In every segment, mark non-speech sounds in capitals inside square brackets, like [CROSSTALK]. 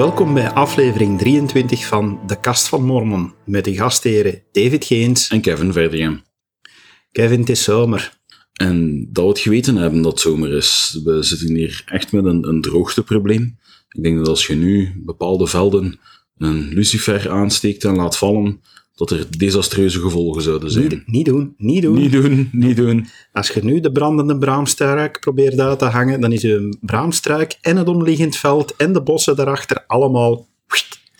Welkom bij aflevering 23 van De Kast van Mormon met de gastheren David Geens en Kevin Verdiem. Kevin, het is zomer. En dat we het geweten hebben dat het zomer is. We zitten hier echt met een, een droogteprobleem. Ik denk dat als je nu bepaalde velden een lucifer aansteekt en laat vallen, dat er desastreuze gevolgen zouden zijn. Niet, niet, doen, niet doen. Niet doen, niet doen. Als je nu de brandende braamstruik probeert uit te hangen, dan is een braamstruik en het omliggend veld en de bossen daarachter allemaal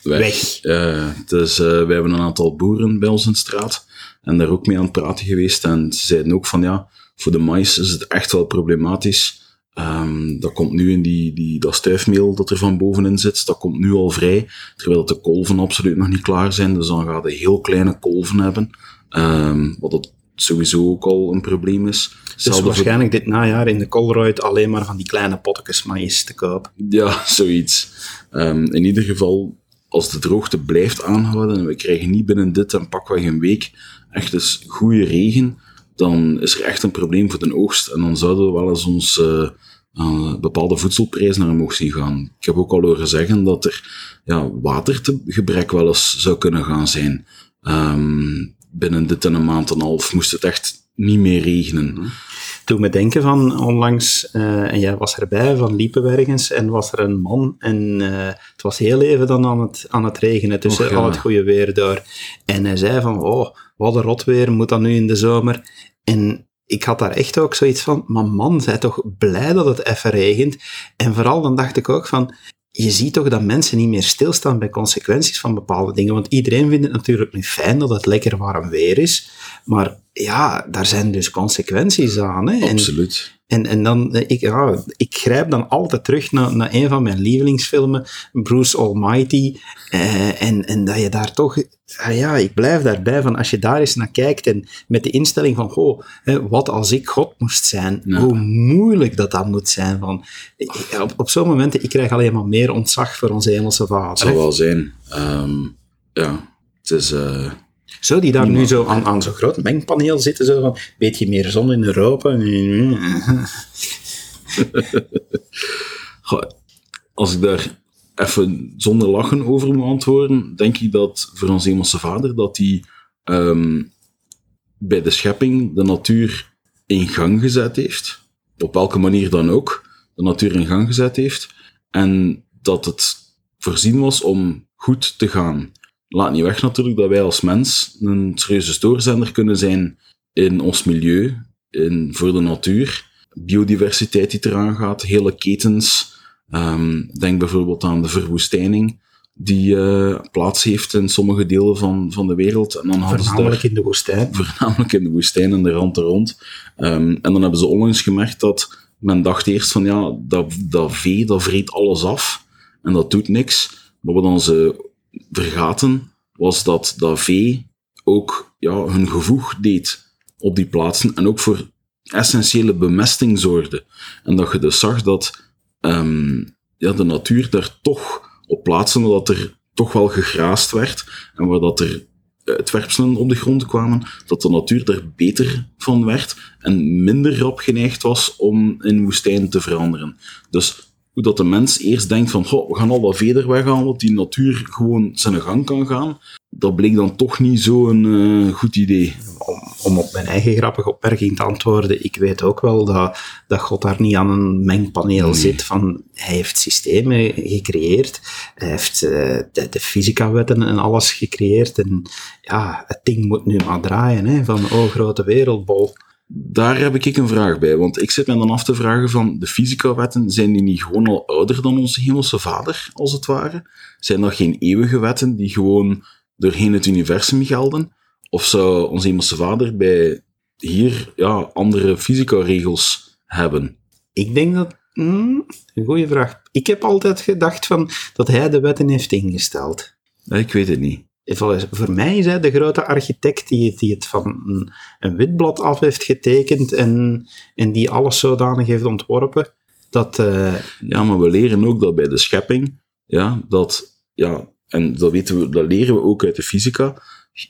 weg. weg. Uh, dus uh, wij hebben een aantal boeren bij ons in de straat en daar ook mee aan het praten geweest. En ze zeiden ook van ja, voor de mais is het echt wel problematisch. Um, dat komt nu in die, die, dat stuifmeel dat er van bovenin zit, dat komt nu al vrij, terwijl de kolven absoluut nog niet klaar zijn. Dus dan gaat je heel kleine kolven hebben, um, wat dat sowieso ook al een probleem is. Dus waarschijnlijk dit najaar in de Colruyt alleen maar van die kleine pottekes maïs te kopen. Ja, [LAUGHS] zoiets. Um, in ieder geval, als de droogte blijft aanhouden en we krijgen niet binnen dit en pakweg een week echt eens goede regen, dan is er echt een probleem voor de oogst. En dan zouden we wel eens ons uh, uh, bepaalde voedselprijzen naar omhoog zien gaan. Ik heb ook al horen zeggen dat er ja, watergebrek wel eens zou kunnen gaan zijn. Um, binnen dit en een maand en een half moest het echt niet meer regenen. Toen me denken van onlangs, uh, en jij was erbij, van liepen ergens en was er een man en uh, het was heel even dan aan het, aan het regenen tussen ja. al het goede weer door. En hij zei van, oh, wat een rotweer, moet dat nu in de zomer? En ik had daar echt ook zoiets van, maar man, zij toch blij dat het even regent. En vooral dan dacht ik ook van, je ziet toch dat mensen niet meer stilstaan bij consequenties van bepaalde dingen. Want iedereen vindt het natuurlijk nu fijn dat het lekker warm weer is. Maar ja, daar zijn dus consequenties aan. Hè? Absoluut. En, en dan, ik, ja, ik grijp dan altijd terug naar, naar een van mijn lievelingsfilmen, Bruce Almighty. Eh, en, en dat je daar toch, ah ja, ik blijf daarbij van, als je daar eens naar kijkt en met de instelling van, goh, wat als ik God moest zijn, ja. hoe moeilijk dat dan moet zijn. Van, op, op zo'n momenten, ik krijg alleen maar meer ontzag voor onze hemelse vader. Zal wel zijn. Um, ja, het is... Uh zo, die daar nu zo aan, aan zo'n groot mengpaneel zitten, zo van, weet je meer zon in Europa? [LAUGHS] Als ik daar even zonder lachen over moet antwoorden, denk ik dat voor ons hemelse vader, dat hij um, bij de schepping de natuur in gang gezet heeft. Op welke manier dan ook, de natuur in gang gezet heeft. En dat het voorzien was om goed te gaan laat niet weg natuurlijk dat wij als mens een serieuze stoorzender kunnen zijn in ons milieu, in, voor de natuur. Biodiversiteit die eraan gaat, hele ketens. Um, denk bijvoorbeeld aan de verwoestijning die uh, plaats heeft in sommige delen van, van de wereld. En dan hadden voornamelijk ze daar, in de woestijn. [LAUGHS] Voornamelijk in de woestijn en de rand er rond. Um, en dan hebben ze onlangs gemerkt dat men dacht eerst van ja, dat, dat vee dat vreet alles af en dat doet niks. Maar wat dan ze vergaten, was dat dat vee ook ja, hun gevoeg deed op die plaatsen en ook voor essentiële bemesting zorgde. En dat je dus zag dat um, ja, de natuur daar toch op plaatsen dat er toch wel gegraast werd en waar dat er uitwerpselen op de grond kwamen, dat de natuur daar beter van werd en minder op geneigd was om in woestijn te veranderen. Dus hoe dat de mens eerst denkt van, we gaan al wat veder weghalen, dat die natuur gewoon zijn gang kan gaan, dat bleek dan toch niet zo'n uh, goed idee. Om, om, op mijn eigen grappige opmerking te antwoorden, ik weet ook wel dat, dat God daar niet aan een mengpaneel nee. zit van, hij heeft systemen gecreëerd, hij heeft uh, de, de fysica-wetten en alles gecreëerd, en ja, het ding moet nu maar draaien, hè, van, oh, grote wereldbol. Daar heb ik een vraag bij, want ik zit me dan af te vragen van, de fysica-wetten, zijn die niet gewoon al ouder dan onze hemelse vader, als het ware? Zijn dat geen eeuwige wetten die gewoon doorheen het universum gelden? Of zou onze hemelse vader bij hier ja, andere fysica-regels hebben? Ik denk dat... Hmm, een goede vraag. Ik heb altijd gedacht van, dat hij de wetten heeft ingesteld. Ik weet het niet voor mij is hij de grote architect die, die het van een, een witblad af heeft getekend en, die alles zodanig heeft ontworpen. Dat, uh... Ja, maar we leren ook dat bij de schepping, ja, dat, ja, en dat, weten we, dat leren we ook uit de fysica,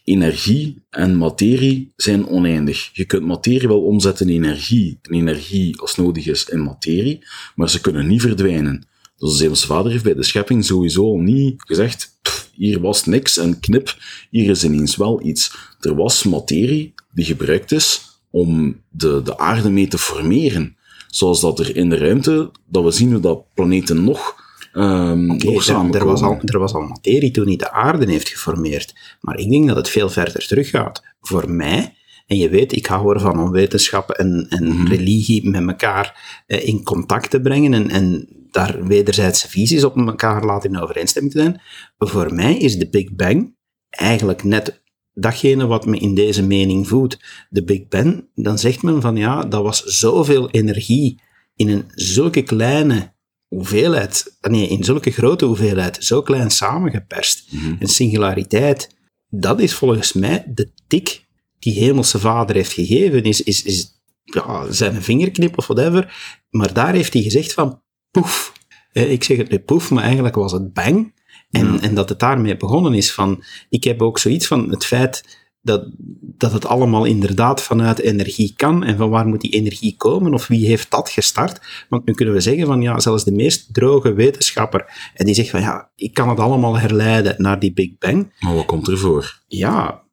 energie en materie zijn oneindig. Je kunt materie wel omzetten in energie, en energie als nodig is in materie, maar ze kunnen niet verdwijnen. Dus de vader heeft bij de schepping sowieso niet gezegd, hier was niks en knip, hier is ineens wel iets. Er was materie die gebruikt is om de, de aarde mee te formeren. Zoals dat er in de ruimte, dat we zien hoe dat planeten nog, um, okay, nog er, er, was al, er was al materie toen hij de aarde heeft geformeerd. Maar ik denk dat het veel verder teruggaat. Voor mij en je weet, ik hou ervan om wetenschap en, en mm -hmm. religie met elkaar eh, in contact te brengen en, en daar wederzijdse visies op elkaar laten in overeenstemming te zijn. Voor mij is de Big Bang eigenlijk net datgene wat me in deze mening voedt. De Big Bang, dan zegt men van ja, dat was zoveel energie in een zulke kleine hoeveelheid, nee, in zulke grote hoeveelheid, zo klein samengeperst. Mm Een singulariteit, dat is volgens mij de tik die hemelse vader heeft gegeven, is, is, is ja, zijn vingerknip of whatever. Maar daar heeft hij gezegd van, poef. Eh, ik zeg het nu poef, maar eigenlijk was het bang. En, en dat het daarmee begonnen is van, ik heb ook zoiets van het feit dat, dat het allemaal inderdaad vanuit energie kan en van waar moet die energie komen of wie heeft dat gestart. Want nu kunnen we zeggen van ja, zelfs de meest droge wetenschapper, en die zegt van ja, ik kan het allemaal herleiden naar die Big Bang. Maar wat komt ervoor? Ja,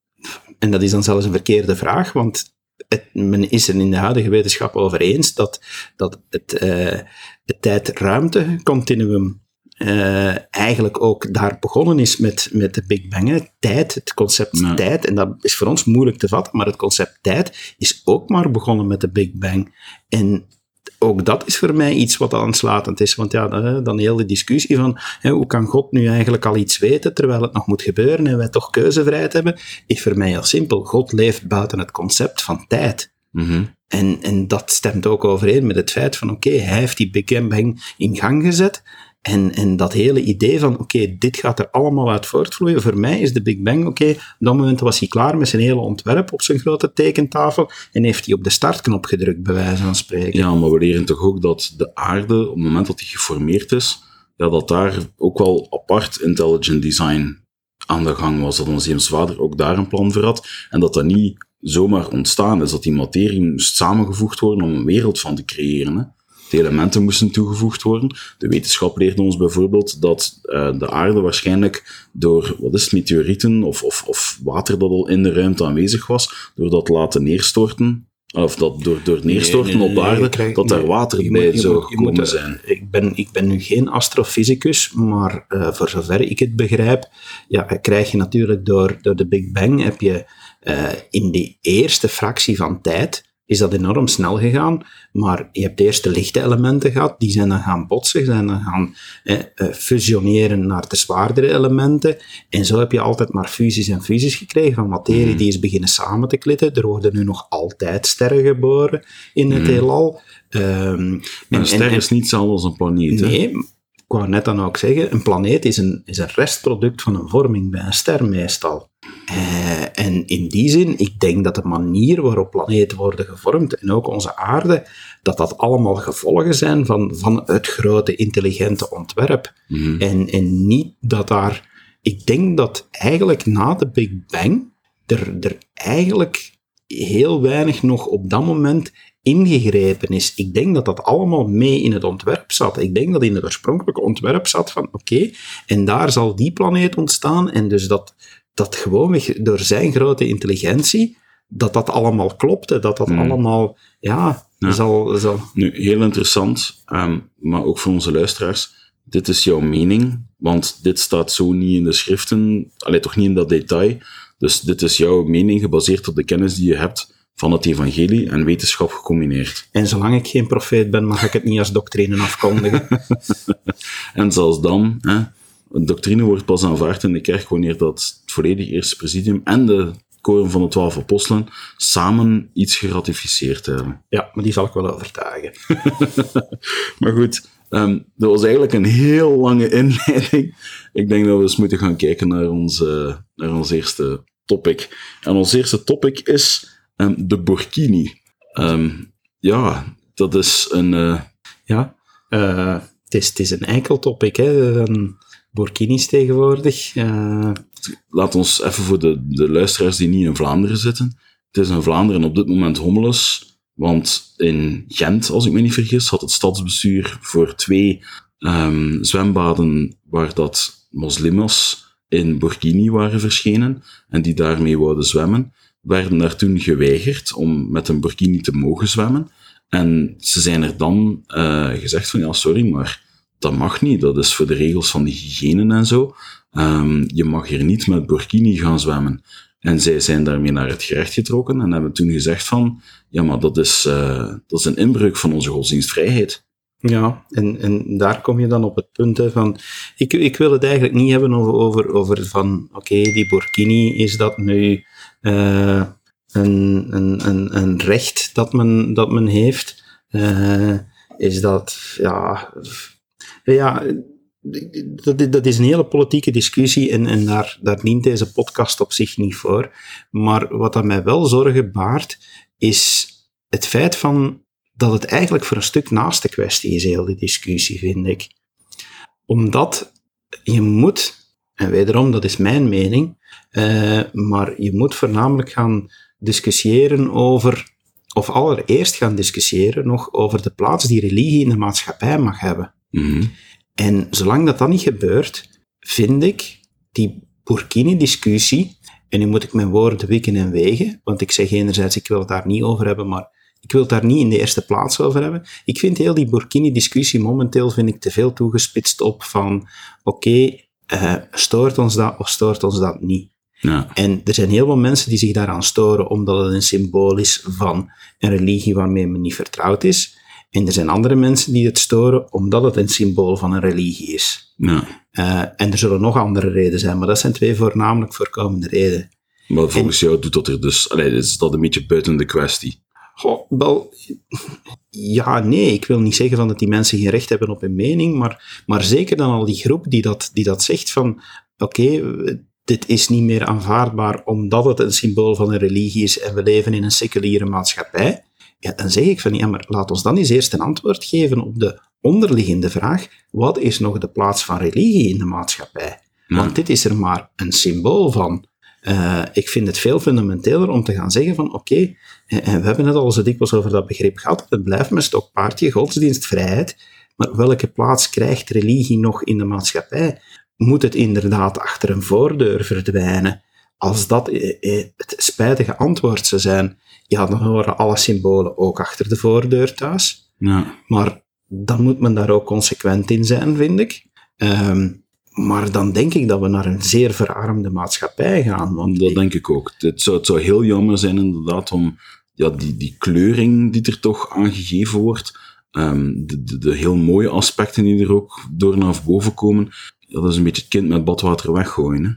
en dat is dan zelfs een verkeerde vraag, want het, men is er in de huidige wetenschap over eens dat, dat het, uh, het tijd-ruimte-continuum uh, eigenlijk ook daar begonnen is met, met de Big Bang. Tijd, het concept tijd, en dat is voor ons moeilijk te vatten, maar het concept tijd is ook maar begonnen met de Big Bang. En ook dat is voor mij iets wat aanslatend is. Want ja, dan heel de discussie van hè, hoe kan God nu eigenlijk al iets weten terwijl het nog moet gebeuren en wij toch keuzevrijheid hebben, is voor mij heel simpel. God leeft buiten het concept van tijd. Mhm. En, en dat stemt ook overeen met het feit van oké, hij heeft die Big Bang in gang gezet en, en dat hele idee van, oké, dit gaat er allemaal uit voortvloeien. Voor mij is de Big Bang, oké, op dat moment was hij klaar met zijn hele ontwerp op zijn grote tekentafel en heeft hij op de startknop gedrukt, bij wijze van spreken. Ja, maar we leren toch ook dat de aarde, op het moment dat die geformeerd is, dat daar ook wel apart intelligent design aan de gang was. Dat onze vader ook daar een plan voor had. En dat dat niet zomaar ontstaan is, dat die materie moest samengevoegd worden om een wereld van te creëren. De elementen moesten toegevoegd worden. De wetenschap leerde ons bijvoorbeeld dat uh, de aarde waarschijnlijk door, wat is het, meteorieten of, of, of water dat al in de ruimte aanwezig was, door dat laten neerstorten, of dat door, door neerstorten op de aarde, dat daar water bij zou gekomen zijn. Ik ben, ik ben nu geen astrofysicus, maar uh, voor zover ik het begrijp, ja, krijg je natuurlijk door, door de Big Bang, heb je uh, in die eerste fractie van tijd, is dat enorm snel gegaan. Maar je hebt eerst de lichte elementen gehad, die zijn dan gaan botsen, zijn dan gaan eh, fusioneren naar de zwaardere elementen. En zo heb je altijd maar fusies en fusies gekregen van materie mm. die is beginnen samen te klitten. Er worden nu nog altijd sterren geboren in het mm. heelal. Um, een ster is niet hetzelfde als een planeet. Nee, ik wou net dan ook zeggen, een planeet is een, is een restproduct van een vorming bij een ster meestal. Uh, en in die zin, ik denk dat de manier waarop planeten worden gevormd, en ook onze aarde, dat dat allemaal gevolgen zijn van, van het grote intelligente ontwerp. Mhm. en, en niet dat daar... Ik denk dat eigenlijk na de Big Bang er, er eigenlijk heel weinig nog op dat moment ingegrepen is. Ik denk dat dat allemaal mee in het ontwerp zat. Ik denk dat in het oorspronkelijke ontwerp zat van oké, en daar zal die planeet ontstaan en dus dat, dat gewoonweg door zijn grote intelligentie, dat dat allemaal klopte, dat dat hmm. allemaal, ja, Zal, zal... Nu, heel interessant, ehm, maar ook voor onze luisteraars, dit is jouw mening, want dit staat zo niet in de schriften, alleen toch niet in dat detail, dus dit is jouw mening gebaseerd op de kennis die je hebt van het evangelie en wetenschap gecombineerd. En zolang ik geen profeet ben, mag ik het niet als doctrine afkondigen. [LAUGHS] en zelfs dan, hè, een doctrine wordt pas aanvaard in de kerk wanneer dat het volledige eerste presidium en de koren van de twaalf apostelen samen iets geratificeerd hebben. Ja, maar die zal ik wel overtuigen. [LAUGHS] maar goed, um, dat was eigenlijk een heel lange inleiding. Ik denk dat we eens moeten gaan kijken naar onze, naar ons eerste topic. En ons eerste topic is um, de Burkini. Um, ja, dat is een... Uh... Ja, uh, het, is, het is een eikeltopic, hè. Burkinis tegenwoordig. Uh... Laat ons even voor de, de luisteraars die niet in Vlaanderen zitten. Het is in Vlaanderen op dit moment hommeles, want in Gent, als ik me niet vergis, had het stadsbestuur voor twee ehm, zwembaden waar dat moslims in Burkini waren verschenen en die daarmee wouden zwemmen, werden daar toen geweigerd om met een Burkini te mogen zwemmen. En ze zijn er dan uh, gezegd van, ja, sorry, maar dat mag niet. Dat is voor de regels van de hygiëne en zo. Um, je mag hier niet met Burkini gaan zwemmen. En zij zijn daarmee naar het gerecht getrokken en hebben toen gezegd van, ja, maar dat is, uh, dat is een inbreuk van onze godsdienstvrijheid. Ja, en, en daar kom je dan op het punt van, ik, ik wil het eigenlijk niet hebben over, over, over van, oké, die Burkini, is dat nu uh, een, een, een, een recht dat men, dat men heeft? Uh, is dat, ja, ja, dat, dat is een hele politieke discussie en, en daar, daar dient deze podcast op zich niet voor. Maar wat dat mij wel zorgen baart, is het feit van dat het eigenlijk voor een stuk naast de kwestie is, heel die discussie, vind ik. Omdat je moet, en wederom, dat is mijn mening, uh, maar je moet voornamelijk gaan discussiëren over, of allereerst gaan discussiëren nog over de plaats die religie in de maatschappij mag hebben. Mm en zolang dat dan niet gebeurt, vind ik die Burkini-discussie, en nu moet ik mijn woorden wikken en wegen, want ik zeg enerzijds, ik wil het daar niet over hebben, maar ik wil het daar niet in de eerste plaats over hebben. Ik vind heel die Burkini-discussie momenteel vind ik te veel toegespitst op van, oké, okay, uh, stoort ons dat of stoort ons dat niet? Ja. En er zijn heel veel mensen die zich daaraan storen omdat het een symbool is van een religie waarmee men niet vertrouwd is. En er zijn andere mensen die het storen omdat het een symbool van een religie is. Ja. Uh, en er zullen nog andere redenen zijn, maar dat zijn twee voornamelijk voorkomende redenen. Maar volgens jou doet dat er dus, allee, is dat een beetje buiten de kwestie? Goh, wel, [LAUGHS] ja, nee, ik wil niet zeggen van dat die mensen geen recht hebben op een mening, maar, maar zeker dan al die groep die dat, die dat zegt van, oké, okay, dit is niet meer aanvaardbaar omdat het een symbool van een religie is en we leven in een seculiere maatschappij. Ja, dan zeg ik van ja, maar laat ons dan eens eerst een antwoord geven op de onderliggende vraag: wat is nog de plaats van religie in de maatschappij? Want dit is er maar een symbool van. Uh, ik vind het veel fundamenteler om te gaan zeggen van oké, okay, en we hebben het al zo dikwijls over dat begrip gehad, het blijft mijn stokpaardje, godsdienstvrijheid, maar welke plaats krijgt religie nog in de maatschappij? Moet het inderdaad achter een voordeur verdwijnen? Als dat eh, eh, het spijtige antwoord zou zijn, ja, dan horen alle symbolen ook achter de voordeur thuis. Ja. Maar dan moet men daar ook consequent in zijn, vind ik. Um, maar dan denk ik dat we naar een zeer verarmde maatschappij gaan. Want dat denk ik ook. Het zou, het zou heel jammer zijn, inderdaad, om ja, die, die kleuring die er toch aangegeven wordt, um, de, de, de, heel mooie aspecten die er ook door naar boven komen, dat is een beetje het kind met badwater weggooien. Hè?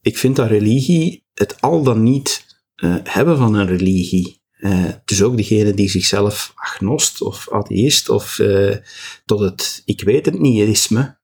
Ik vind dat religie het al dan niet uh, hebben van een religie. Uh, dus ook degene die zichzelf agnost of atheïst of uh, tot het ik weet het nihilisme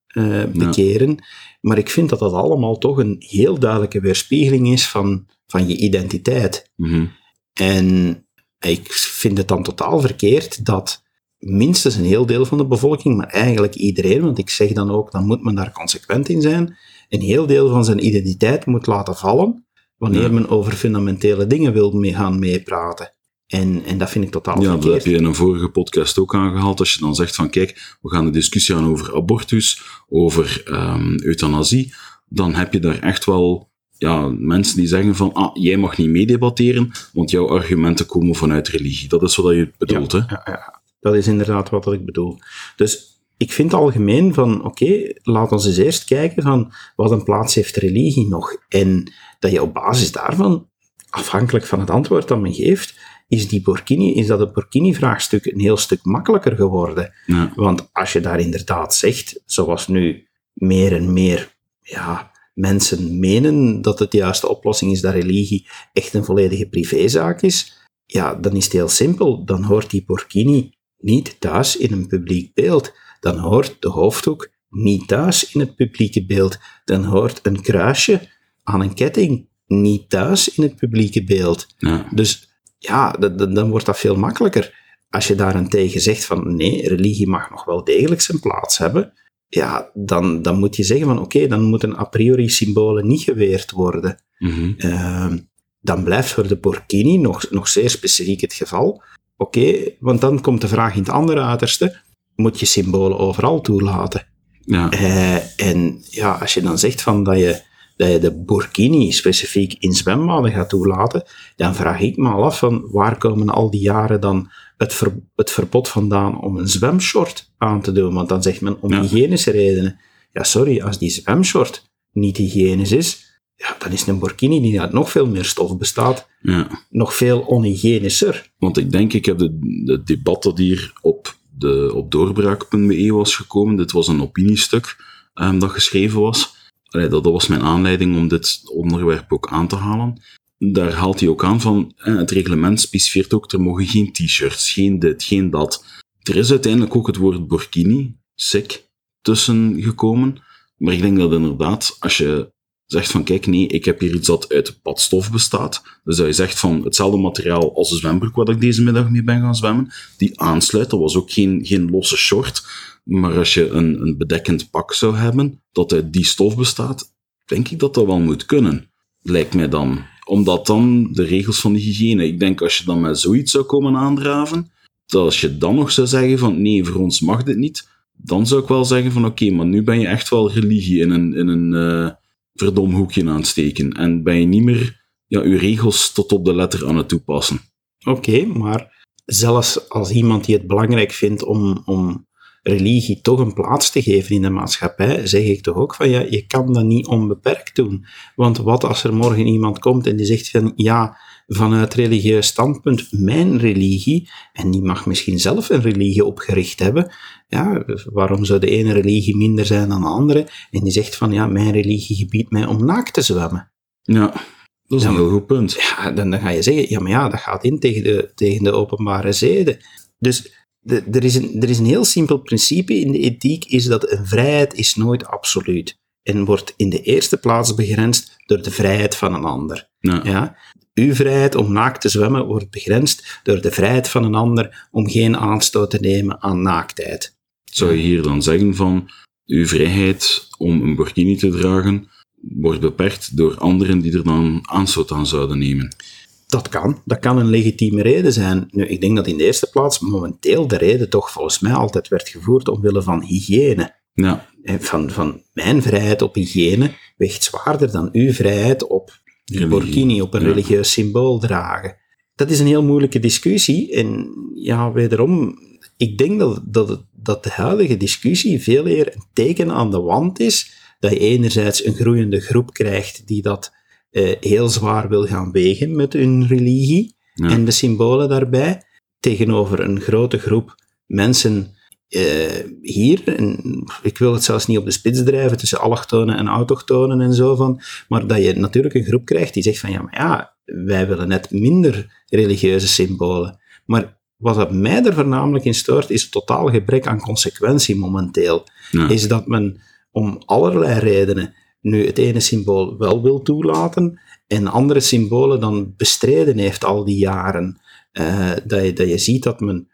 bekeren. Ja. Maar ik vind dat dat allemaal toch een heel duidelijke weerspiegeling is van, van je identiteit. Mm -hmm. En ik vind het dan totaal verkeerd dat minstens een heel deel van de bevolking, maar eigenlijk iedereen, want ik zeg dan ook, dan moet men daar consequent in zijn, een heel deel van zijn identiteit moet laten vallen wanneer ja. men over fundamentele dingen wil mee gaan meepraten. En, en dat vind ik totaal Ja, verkeerd. dat heb je in een vorige podcast ook aangehaald. Als je dan zegt van kijk, we gaan de discussie aan over abortus, over um, euthanasie, dan heb je daar echt wel ja, mensen die zeggen van ah, jij mag niet meedebatteren, want jouw argumenten komen vanuit religie. Dat is wat je bedoelt, ja, hè? Ja, ja, dat is inderdaad wat ik bedoel. Dus ik vind algemeen van, oké, okay, laat ons eens eerst kijken van wat een plaats heeft religie nog. En dat je op basis daarvan, afhankelijk van het antwoord dat men geeft, is, die Burkini, is dat het Burkini-vraagstuk een heel stuk makkelijker geworden. Ja. Want als je daar inderdaad zegt, zoals nu meer en meer ja, mensen menen dat het de juiste oplossing is dat religie echt een volledige privézaak is, ja, dan is het heel simpel. Dan hoort die Burkini niet thuis in een publiek beeld. Dan hoort de hoofddoek niet thuis in het publieke beeld. Dan hoort een kruisje aan een ketting niet thuis in het publieke beeld. Ja. Dus ja, dan, wordt dat veel makkelijker. Als je daarentegen zegt van nee, religie mag nog wel degelijk zijn plaats hebben, ja, dan, dan moet je zeggen van oké, okay, dan moeten a priori symbolen niet geweerd worden. Mm -hmm. uh, dan blijft voor de Burkini nog, nog zeer specifiek het geval. Oké, okay, want dan komt de vraag in het andere uiterste, moet je symbolen overal toelaten? Ja. Eh, en ja, als je dan zegt van dat je, dat je de burkini specifiek in zwembaden gaat toelaten, dan vraag ik me al af van waar komen al die jaren dan het, ver, het verbod vandaan om een zwemshort aan te doen? Want dan zegt men om Ja. hygiënische redenen. Ja, sorry, als die zwemshort niet hygiënisch is, ja, dan is een burkini die uit nog veel meer stof bestaat, ja. nog veel onhygiënischer. Want ik denk, ik heb de, de debat dat hier op, de, op doorbraak.be was gekomen. Dit was een opiniestuk ehm, dat geschreven was. Allee, dat, dat was mijn aanleiding om dit onderwerp ook aan te halen. Daar haalt hij ook aan van, eh, het reglement specificeert ook, er mogen geen t-shirts, geen dit, geen dat. Er is uiteindelijk ook het woord burkini, sick, tussen gekomen. Maar ik denk dat inderdaad, als je zegt van kijk, nee, ik heb hier iets dat uit padstof bestaat. Dus dat je zegt van hetzelfde materiaal als de zwembroek waar ik deze middag mee ben gaan zwemmen, die aansluit. Dat was ook geen, geen losse short. Maar als je een, een bedekkend pak zou hebben dat uit die stof bestaat, denk ik dat dat wel moet kunnen. Lijkt mij dan. Omdat dan de regels van de hygiëne. Ik denk als je dan met zoiets zou komen aandraven, dat als je dan nog zou zeggen van nee, voor ons mag dit niet, dan zou ik wel zeggen van oké, maar nu ben je echt wel religie in een, in een eh, verdom hoekje aan het steken. En ben je niet meer ja, je regels tot op de letter aan het toepassen. Oké, maar zelfs als iemand die het belangrijk vindt om, om religie toch een plaats te geven in de maatschappij, zeg ik toch ook van ja, je kan dat niet onbeperkt doen. Want wat als er morgen iemand komt en die zegt van ja, vanuit religieus standpunt, mijn religie, en die mag misschien zelf een religie opgericht hebben, ja, waarom zou de ene religie minder zijn dan de andere? En die zegt van ja, mijn religie gebiedt mij om naakt te zwemmen. Ja, dat is een heel goed punt. Ja, dan, dan ga je zeggen, ja, maar ja, dat gaat in tegen de, tegen de openbare zeden. Dus de, er, is een, er is een heel simpel principe in de ethiek, is dat een vrijheid is nooit absoluut. En wordt in de eerste plaats begrensd door de vrijheid van een ander. Ja. Ja? Uw vrijheid om naakt te zwemmen wordt begrensd door de vrijheid van een ander om geen aanstoot te nemen aan naaktheid. Zou je hier dan zeggen van uw vrijheid om een burkini te dragen wordt beperkt door anderen die er dan aanstoot aan zouden nemen? Dat kan. Dat kan een legitieme reden zijn. Nu, ik denk dat in de eerste plaats momenteel de reden toch volgens mij altijd werd gevoerd omwille van hygiëne. Ja, Van, van mijn vrijheid op hygiëne weegt zwaarder dan uw vrijheid op die Religie, burkini, op een ja. religieus symbool dragen. Dat is een heel moeilijke discussie. En ja, wederom, ik denk dat, dat, het- dat de huidige discussie veel eer een teken aan de wand is dat je enerzijds een groeiende groep krijgt die dat eh, heel zwaar wil gaan wegen met hun religie Ja. en de symbolen daarbij, tegenover een grote groep mensen eh, hier, en ik wil het zelfs niet op de spits drijven tussen allochtonen en autochtonen en zo van, maar dat je natuurlijk een groep krijgt die zegt van ja, maar ja, wij willen net minder religieuze symbolen. Maar wat dat mij er voornamelijk in stoort, is het totaal gebrek aan consequentie momenteel. ja. Is dat men om allerlei redenen nu het ene symbool wel wil toelaten en andere symbolen dan bestreden heeft al die jaren. Eh, dat, je, dat je ziet dat men,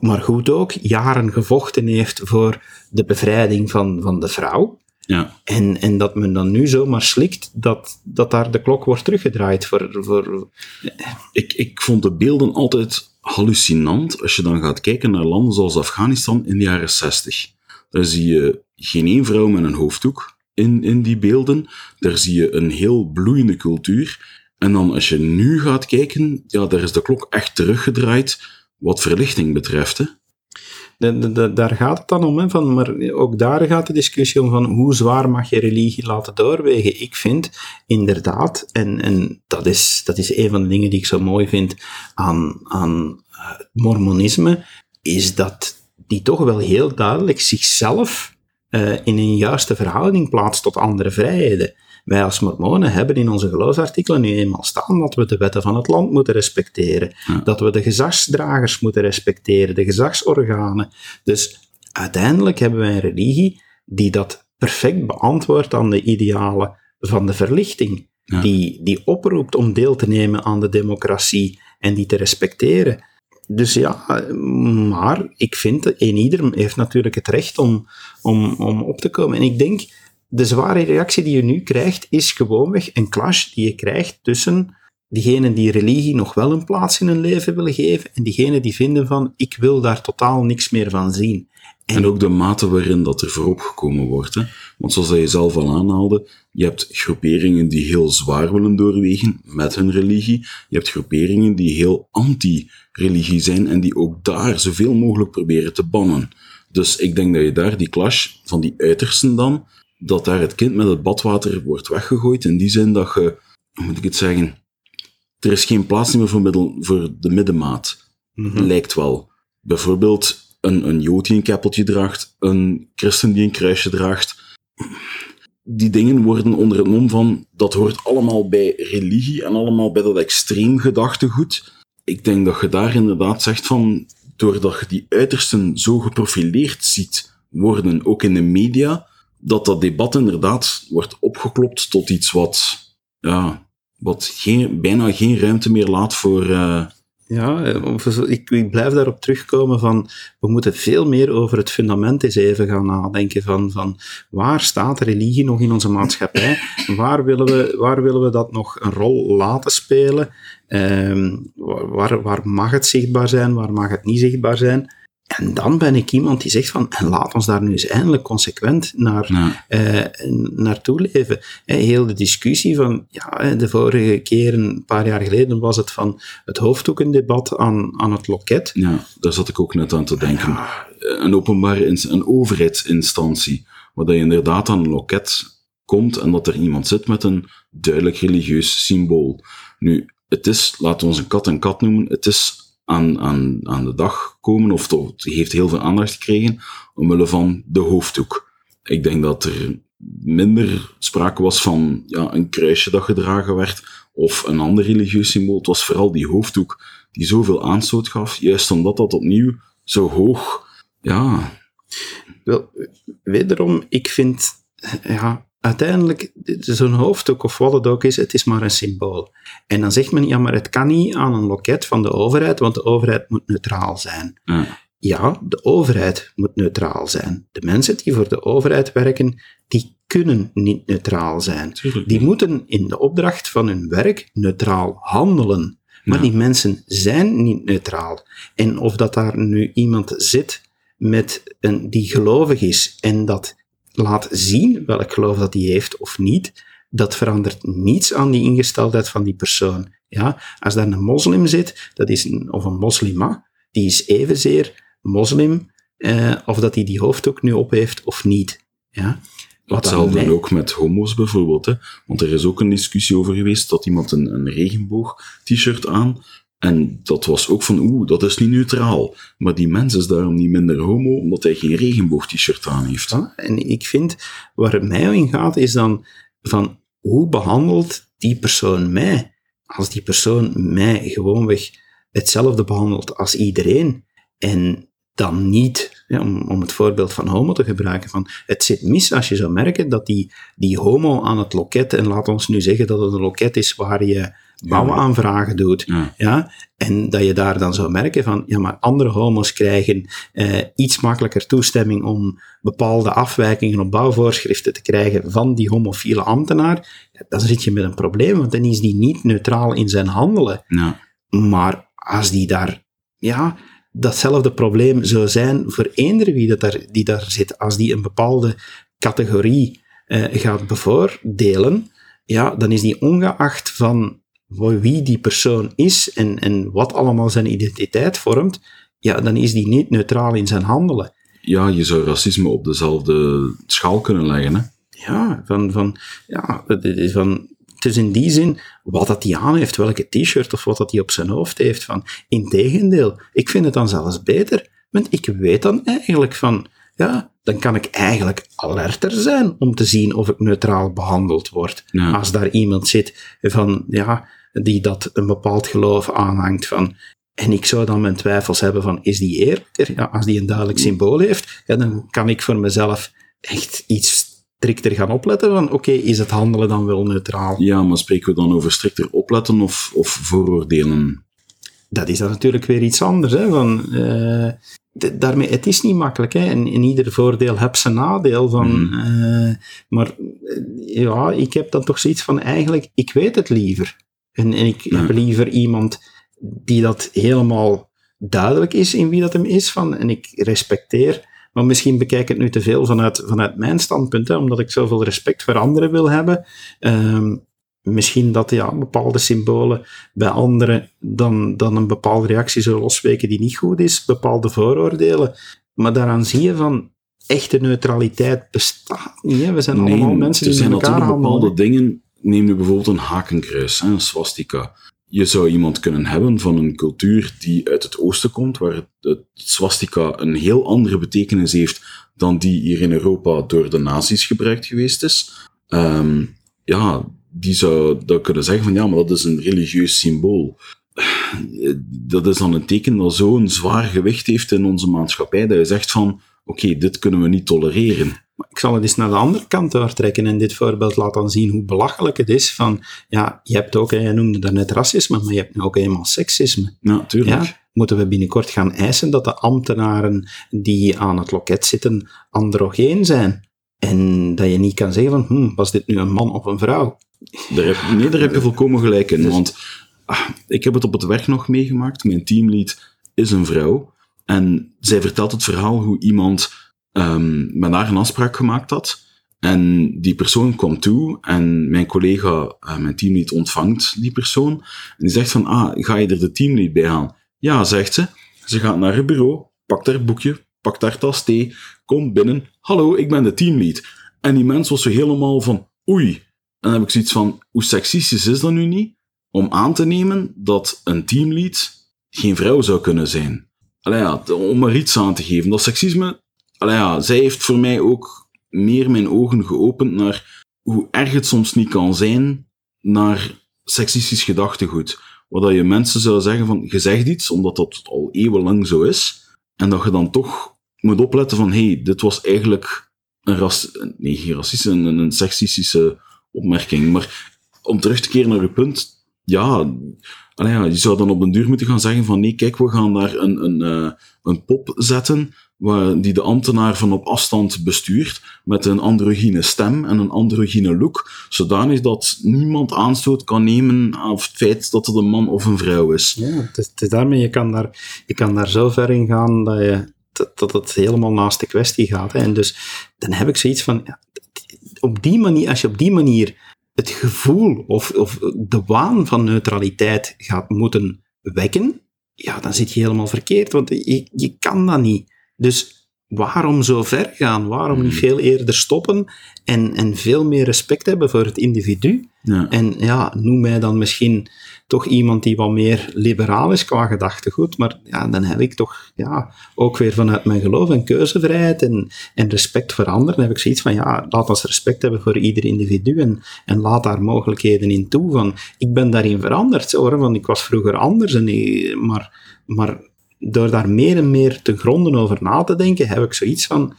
maar goed ook, jaren gevochten heeft voor de bevrijding van, van de vrouw. ja. En, en dat men dan nu zomaar slikt dat, dat daar de klok wordt teruggedraaid voor, voor Ik, ik vond de beelden altijd hallucinant als je dan gaat kijken naar landen zoals Afghanistan in de jaren 60. Daar zie je geen één vrouw met een hoofddoek in, in die beelden. Daar zie je een heel bloeiende cultuur. En dan als je nu gaat kijken, ja, daar is de klok echt teruggedraaid wat verlichting betreft. Daar gaat het dan om, hè, van, maar ook daar gaat de discussie om van hoe zwaar mag je religie laten doorwegen. Ik vind inderdaad, en, en dat, is, dat is een van de dingen die ik zo mooi vind aan, aan eh, mormonisme, is dat die toch wel heel duidelijk zichzelf eh, in een juiste verhouding plaatst tot andere vrijheden. Wij als mormonen hebben in onze geloofsartikelen nu eenmaal staan dat we de wetten van het land moeten respecteren, Ja. dat we de gezagsdragers moeten respecteren, de gezagsorganen. Dus uiteindelijk hebben wij een religie die dat perfect beantwoordt aan de idealen van de verlichting, Ja. die, die oproept om deel te nemen aan de democratie en die te respecteren. Dus ja, maar ik vind dat een ieder heeft natuurlijk het recht om, om, om op te komen. En ik denk, de zware reactie die je nu krijgt, is gewoonweg een clash die je krijgt tussen diegenen die religie nog wel een plaats in hun leven willen geven en diegenen die vinden van, ik wil daar totaal niks meer van zien. En ook de mate waarin dat er voorop gekomen wordt. Hè? Want zoals je zelf al aanhaalde, je hebt groeperingen die heel zwaar willen doorwegen met hun religie. Je hebt groeperingen die heel anti-religie zijn en die ook daar zoveel mogelijk proberen te bannen. Dus ik denk dat je daar die clash van die uitersten dan, dat daar het kind met het badwater wordt weggegooid. In die zin dat je, hoe moet ik het zeggen, er is geen plaats meer voor, middel, voor de middenmaat. Lijkt wel. Bijvoorbeeld een, een jood die een keppeltje draagt, een christen die een kruisje draagt. Die dingen worden onder het mom van, dat hoort allemaal bij religie en allemaal bij dat extreem gedachtegoed. Ik denk dat je daar inderdaad zegt van, doordat je die uitersten zo geprofileerd ziet worden, ook in de media, dat dat debat inderdaad wordt opgeklopt tot iets wat, ja, wat geen, bijna geen ruimte meer laat voor, uh, ja, ik, ik, blijf daarop terugkomen van, we moeten veel meer over het fundament eens even gaan nadenken van, van waar staat religie nog in onze maatschappij? Waar willen we, waar willen we dat nog een rol laten spelen? Um, waar, waar mag het zichtbaar zijn? Waar mag het niet zichtbaar zijn? En dan ben ik iemand die zegt van, laat ons daar nu eens eindelijk consequent naar, ja. eh, naartoe leven. Heel de discussie van, ja, de vorige keer, een paar jaar geleden, was het van het hoofddoekendebat aan, aan het loket. Ja, daar zat ik ook net aan te denken. Een openbare, een overheidsinstantie, waar je inderdaad aan een loket komt en dat er iemand zit met een duidelijk religieus symbool. Nu, het is, laten we ons een kat een kat noemen, het is aan, aan, aan de dag komen, of het heeft heel veel aandacht gekregen, omwille van de hoofddoek. Ik denk dat er minder sprake was van ja, een kruisje dat gedragen werd, of een ander religieus symbool. Het was vooral die hoofddoek die zoveel aanstoot gaf, juist omdat dat opnieuw zo hoog, ja... Wel, wederom, ik vind, ja, uiteindelijk, zo'n hoofddoek of wat het ook is, het is maar een symbool. En dan zegt men, ja, maar het kan niet aan een loket van de overheid, want de overheid moet neutraal zijn. Ja. ja, de overheid moet neutraal zijn. De mensen die voor de overheid werken, die kunnen niet neutraal zijn. Die moeten in de opdracht van hun werk neutraal handelen. Maar die mensen zijn niet neutraal. En of dat daar nu iemand zit met een, die gelovig is en dat laat zien welk geloof dat hij heeft of niet, dat verandert niets aan die ingesteldheid van die persoon. Ja, als daar een moslim zit, dat is een, of een moslima, die is evenzeer moslim, eh, of dat hij die hoofddoek nu op heeft of niet. Ja. Hetzelfde mij... ook met homo's bijvoorbeeld. Hè? Want er is ook een discussie over geweest dat iemand een, een regenboog-t-shirt aan en dat was ook van, oeh, dat is niet neutraal. Maar die mens is daarom niet minder homo, omdat hij geen regenboog-t-shirt aan heeft. En ik vind, waar het mij in gaat, is dan van, hoe behandelt die persoon mij? Als die persoon mij gewoonweg hetzelfde behandelt als iedereen, en dan niet, ja, om, om het voorbeeld van homo te gebruiken, van het zit mis als je zou merken dat die, die homo aan het loket, en laat ons nu zeggen dat het een loket is waar je bouwaanvragen doet. Ja. ja. En dat je daar dan zou merken van, ja, maar andere homo's krijgen eh, iets makkelijker toestemming om bepaalde afwijkingen op bouwvoorschriften te krijgen van die homofiele ambtenaar. dan zit je met een probleem, want dan is die niet neutraal in zijn handelen. Ja. Maar als die daar, ja, datzelfde probleem zou zijn voor eender wie dat daar, die daar zit, als die een bepaalde categorie eh, gaat bevoordelen, ja, dan is die ongeacht van wie die persoon is en, en wat allemaal zijn identiteit vormt, ja, dan is die niet neutraal in zijn handelen. Ja, je zou racisme op dezelfde schaal kunnen leggen, hè? Ja, van, van, ja, van, het is in die zin, wat dat hij aan heeft, welke t-shirt of wat dat hij op zijn hoofd heeft, van, integendeel, ik vind het dan zelfs beter, want ik weet dan eigenlijk van, ja, dan kan ik eigenlijk alerter zijn om te zien of ik neutraal behandeld word. Als daar iemand zit van, ja, die dat een bepaald geloof aanhangt van, en ik zou dan mijn twijfels hebben van, is die eerlijker? Ja, als die een duidelijk symbool heeft, ja, dan kan ik voor mezelf echt iets strikter gaan opletten van, oké, is het handelen dan wel neutraal? Ja, maar spreken we dan over strikter opletten of, of vooroordelen? Dat is dan natuurlijk weer iets anders. Hè, van, uh, daarmee, het is niet makkelijk. Hè? En in ieder voordeel heb zijn nadeel. Van, mm. uh, maar uh, ja, ik heb dan toch zoiets van, eigenlijk, ik weet het liever. En, en ik heb liever iemand die dat helemaal duidelijk is in wie dat hem is. Van, en ik respecteer maar misschien bekijk ik het nu te veel vanuit, vanuit mijn standpunt, hè, omdat ik zoveel respect voor anderen wil hebben. Ehm, misschien dat ja, bepaalde symbolen bij anderen dan, dan een bepaalde reactie zullen losweken die niet goed is, bepaalde vooroordelen. Maar daaraan zie je van, echte neutraliteit bestaat niet. Hè? We zijn allemaal mensen die met elkaar. Er zijn bepaalde dingen, neem nu bijvoorbeeld een hakenkruis, een swastika. Je zou iemand kunnen hebben van een cultuur die uit het oosten komt, waar het, het swastika een heel andere betekenis heeft dan die hier in Europa door de nazi's gebruikt geweest is. Ehm, ja, die zou dan kunnen zeggen van ja, maar dat is een religieus symbool. [SIGHS] Dat is dan een teken dat zo'n zwaar gewicht heeft in onze maatschappij, dat je zegt van oké, dit kunnen we niet tolereren. Ik zal het eens naar de andere kant doortrekken en dit voorbeeld laat dan zien hoe belachelijk het is van, ja, je hebt ook, je noemde daarnet racisme, maar je hebt nu ook eenmaal seksisme. Ja, tuurlijk. Ja? Moeten we binnenkort gaan eisen dat de ambtenaren die aan het loket zitten androgeen zijn? En dat je niet kan zeggen van, hm, was dit nu een man of een vrouw? Daar heb, nee, daar heb je volkomen gelijk in. Dus- want ah, ik heb het op het werk nog meegemaakt. Mijn teamlead is een vrouw. En zij vertelt het verhaal hoe iemand um, met haar een afspraak gemaakt had. En die persoon komt toe en mijn collega, uh, mijn teamlead, ontvangt die persoon. En die zegt van, ah, ga je er de teamlead bij halen? Ja, zegt ze. Ze gaat naar het bureau, pakt haar boekje, pakt haar tas thee, komt binnen. Hallo, ik ben de teamlead. En die mens was zo helemaal van, oei. En dan heb ik zoiets van, hoe seksistisch is dat nu niet? Om aan te nemen dat een teamlead geen vrouw zou kunnen zijn. Allee ja, om er iets aan te geven. Dat seksisme, zij heeft voor mij ook meer mijn ogen geopend naar hoe erg het soms niet kan zijn naar seksistisch gedachtegoed. Waar dat je mensen zou zeggen van, je zegt iets, omdat dat al eeuwenlang zo is, en dat je dan toch moet opletten van, hey, dit was eigenlijk een nee, geen racistische, een, een sexistische opmerking. Maar om terug te keren naar uw punt, ja, allee, ja, je zou dan op een duur moeten gaan zeggen van, nee, kijk, we gaan daar een, een, uh, een pop zetten, waar, die de ambtenaar van op afstand bestuurt, met een androgyne stem en een androgyne look, zodanig dat niemand aanstoot kan nemen aan het feit dat het een man of een vrouw is. Ja, daarmee, je kan daar, je kan daar zo ver in gaan dat je dat, het helemaal naast de kwestie gaat. Hè. En dus dan heb ik zoiets van, op die manier, als je op die manier het gevoel of, of de waan van neutraliteit gaat moeten wekken, ja, dan zit je helemaal verkeerd, want je, je kan dat niet. Dus waarom zo ver gaan? Waarom niet hmm. veel eerder stoppen en, en veel meer respect hebben voor het individu? Ja. En ja, noem mij dan misschien toch iemand die wat meer liberaal is qua gedachtegoed, maar ja, dan heb ik toch ja, ook weer vanuit mijn geloof en keuzevrijheid en, en respect voor anderen, heb ik zoiets van, ja, laat ons respect hebben voor ieder individu en, en laat daar mogelijkheden in toe. Van, ik ben daarin veranderd, hoor, want ik was vroeger anders, en maar, maar door daar meer en meer te gronden over na te denken, heb ik zoiets van,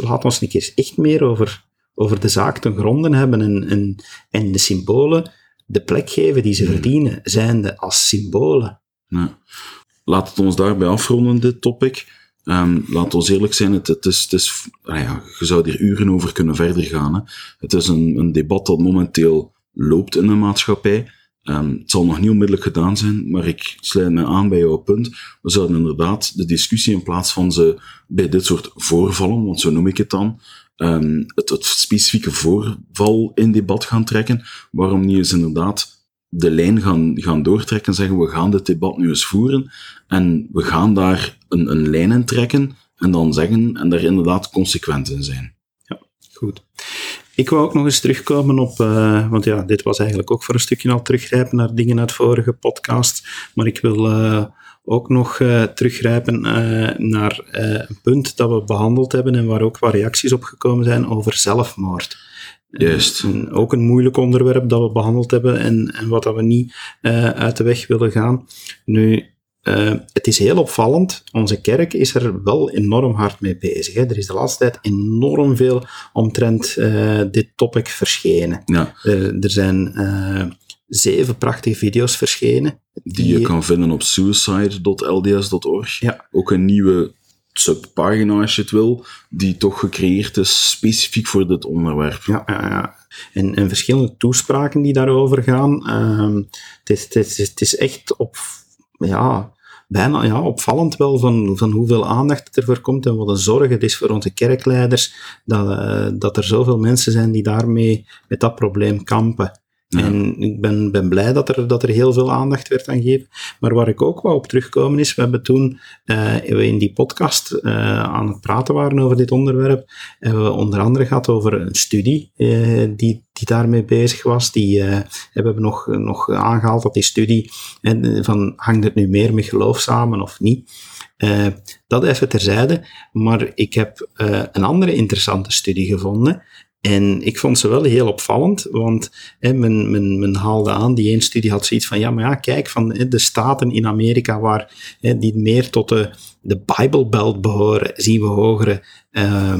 laat ons een keer echt meer over, over de zaak te gronden hebben en, en, en de symbolen de plek geven die ze hmm. verdienen, zijnde als symbolen. Ja. Laat het ons daarbij afronden, dit topic. Um, laat ons eerlijk zijn, het, het is, het is, ah ja, je zou hier uren over kunnen verder gaan. Hè. Het is een, een debat dat momenteel loopt in de maatschappij. Um, het zal nog niet onmiddellijk gedaan zijn, maar ik sluit me aan bij jouw punt. We zouden inderdaad de discussie in plaats van ze bij dit soort voorvallen, want zo noem ik het dan, um, het, specifieke voorval in debat gaan trekken. Waarom niet eens inderdaad de lijn gaan, gaan doortrekken en zeggen we gaan dit debat nu eens voeren en we gaan daar een, een lijn in trekken en dan zeggen en daar inderdaad consequent in zijn. Ja, goed. Ik wou ook nog eens terugkomen op, uh, want ja, dit was eigenlijk ook voor een stukje al teruggrijpen naar dingen uit vorige podcast, maar ik wil uh, ook nog uh, teruggrijpen uh, naar uh, een punt dat we behandeld hebben en waar ook wat reacties op gekomen zijn over zelfmoord. Juist. ook een moeilijk onderwerp dat we behandeld hebben en, en wat dat we niet uit de weg willen gaan. Nu, het is heel opvallend. Onze kerk is er wel enorm hard mee bezig. Hè. Er is de laatste tijd enorm veel omtrent dit topic verschenen. Ja. er zijn zeven prachtige video's verschenen. Die, je kan vinden op suicide.lds.org. Ja. Ook een nieuwe subpagina, als je het wil, die toch gecreëerd is specifiek voor dit onderwerp. Ja, ja, ja. En, en verschillende toespraken die daarover gaan. Um, het, is, het, is, het is echt op ja, bijna ja, opvallend wel van, van hoeveel aandacht ervoor komt en wat een zorg het is voor onze kerkleiders dat, uh, dat er zoveel mensen zijn die daarmee met dat probleem kampen. En ik ben, ben blij dat er, dat er heel veel aandacht werd aan gegeven. Maar waar ik ook wel op terugkomen is, we hebben toen uh, we in die podcast uh, aan het praten waren over dit onderwerp, hebben we onder andere gehad over een studie uh, die, die daarmee bezig was. Die hebben we nog, nog aangehaald dat die studie, van hangt het nu meer met geloof samen of niet? dat even terzijde. Maar ik heb een andere interessante studie gevonden. En ik vond ze wel heel opvallend, want hè, men, men, haalde aan, die één studie had zoiets van, ja, maar ja, kijk, van hè, de staten in Amerika waar, hè, die meer tot de, de Bible Belt behoren, zien we hogere uh,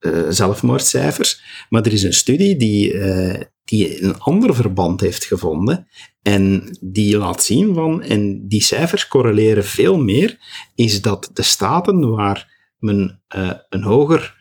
uh, zelfmoordcijfers. Maar er is een studie die, uh, die een ander verband heeft gevonden en die laat zien van, en die cijfers correleren veel meer, is dat de staten waar men uh, een hoger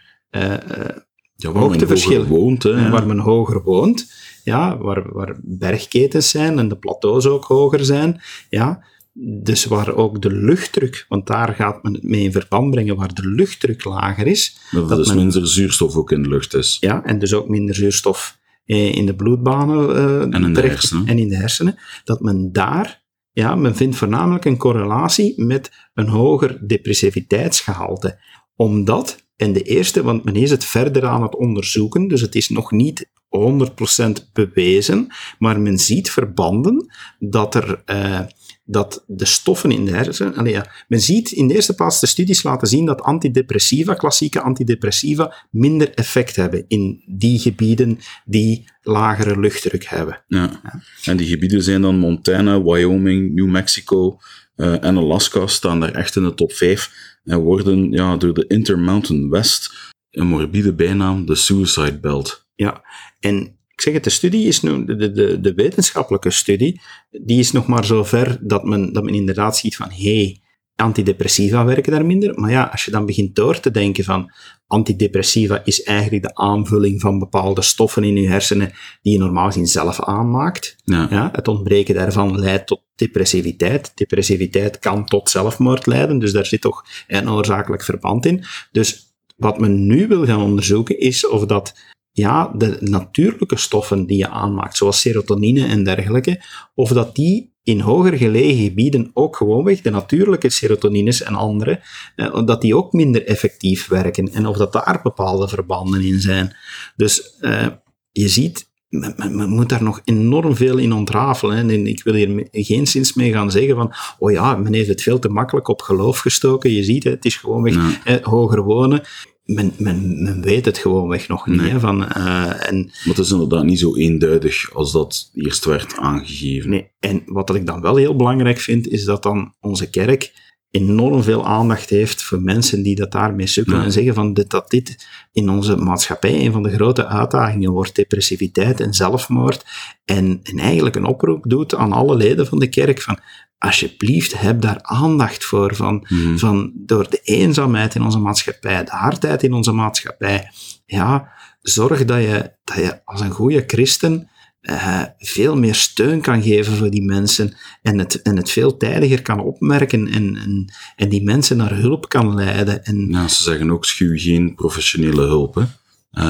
ja, waar hoogteverschil woont. Hè, Waar men hoger woont, ja, waar, waar bergketens zijn en de plateaus ook hoger zijn, ja, dus waar ook de luchtdruk, want daar gaat men het mee in verband brengen, waar de luchtdruk lager is. Dat, dat dus men, minder zuurstof ook in de lucht is. Ja, en dus ook minder zuurstof eh, in de bloedbanen uh, en, in de hersenen. en in de hersenen. Dat men daar, ja, men vindt voornamelijk een correlatie met een hoger depressiviteitsgehalte. Omdat en de eerste, want men is het verder aan het onderzoeken, dus het is nog niet 100% bewezen, maar men ziet verbanden dat er uh, dat de stoffen in de hersenen. Ja, men ziet in de eerste plaats de studies laten zien dat antidepressiva, klassieke antidepressiva, minder effect hebben in die gebieden die lagere luchtdruk hebben. Ja. En die gebieden zijn dan Montana, Wyoming, New Mexico uh, en Alaska, staan daar echt in de top 5 en worden ja, door de Intermountain West een morbide bijnaam de Suicide Belt. Ja, en ik zeg het, de studie is nu, de, de, de wetenschappelijke studie, die is nog maar zo ver dat men, dat men inderdaad ziet van, hé, hey, antidepressiva werken daar minder. Maar ja, als je dan begint door te denken van antidepressiva is eigenlijk de aanvulling van bepaalde stoffen in je hersenen die je normaal gezien zelf aanmaakt. Ja. ja. het ontbreken daarvan leidt tot depressiviteit. Depressiviteit kan tot zelfmoord leiden, dus daar zit toch een oorzakelijk verband in. Dus wat men nu wil gaan onderzoeken is of dat ja, de natuurlijke stoffen die je aanmaakt, zoals serotonine en dergelijke, of dat die in hoger gelegen gebieden ook gewoonweg de natuurlijke serotonines en andere, eh, dat die ook minder effectief werken en of dat daar bepaalde verbanden in zijn. Dus eh, je ziet, men, moet daar nog enorm veel in ontrafelen. Hè. En ik wil hier geen zins mee gaan zeggen van, oh ja, men heeft het veel te makkelijk op geloof gestoken. Je ziet, het is gewoonweg ja. hoger wonen men, men, men weet het gewoonweg nog niet. Hè, van, uh, en, maar het is inderdaad niet zo eenduidig als dat eerst werd aangegeven. Nee, en wat ik dan wel heel belangrijk vind, is dat dan onze kerk enorm veel aandacht heeft voor mensen die dat daarmee sukkelen en zeggen van dit, dat dit in onze maatschappij een van de grote uitdagingen wordt, depressiviteit en zelfmoord, en, en eigenlijk een oproep doet aan alle leden van de kerk van alsjeblieft, heb daar aandacht voor. Van, mm. van door de eenzaamheid in onze maatschappij, de hardheid in onze maatschappij. Ja, zorg dat je, dat je als een goede christen uh, veel meer steun kan geven voor die mensen en het, en het veel tijdiger kan opmerken en, en, en die mensen naar hulp kan leiden. En, ja, ze zeggen ook schuw geen professionele hulp. Hè?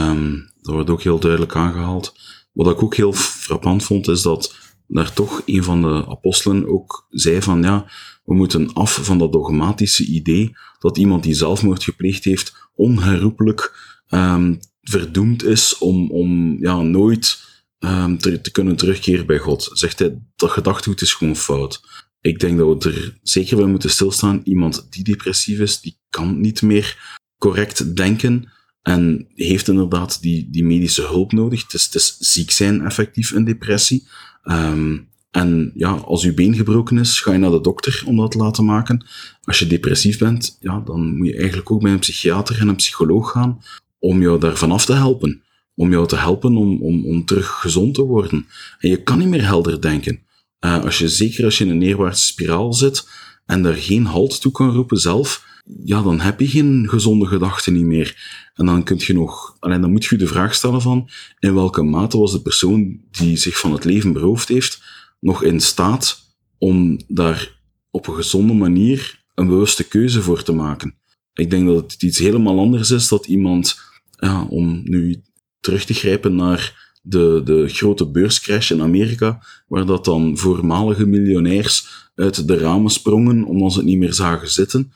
Um, dat wordt ook heel duidelijk aangehaald. Wat ik ook heel frappant vond, is dat daar toch een van de apostelen ook zei van ja, we moeten af van dat dogmatische idee dat iemand die zelfmoord gepleegd heeft onherroepelijk um, verdoemd is om, om ja, nooit um, te, kunnen terugkeren bij God. Zegt hij, dat gedachtegoed is gewoon fout. Ik denk dat we er zeker bij moeten stilstaan. Iemand die depressief is, die kan niet meer correct denken en heeft inderdaad die, die medische hulp nodig. Het is, het is ziek zijn effectief in depressie. Um, en ja, als je been gebroken is, ga je naar de dokter om dat te laten maken. Als je depressief bent, ja, dan moet je eigenlijk ook bij een psychiater en een psycholoog gaan om jou daarvan af te helpen. Om jou te helpen om, om, om terug gezond te worden. En je kan niet meer helder denken. Uh, als je, zeker als je in een neerwaartse spiraal zit en daar geen halt toe kan roepen zelf, ja, dan heb je geen gezonde gedachten niet meer. En dan kun je nog, alleen dan moet je de vraag stellen van, in welke mate was de persoon die zich van het leven beroofd heeft, nog in staat om daar op een gezonde manier een bewuste keuze voor te maken. Ik denk dat het iets helemaal anders is dat iemand, ja, om nu terug te grijpen naar de, de grote beurscrash in Amerika, waar dat dan voormalige miljonairs uit de ramen sprongen omdat ze het niet meer zagen zitten.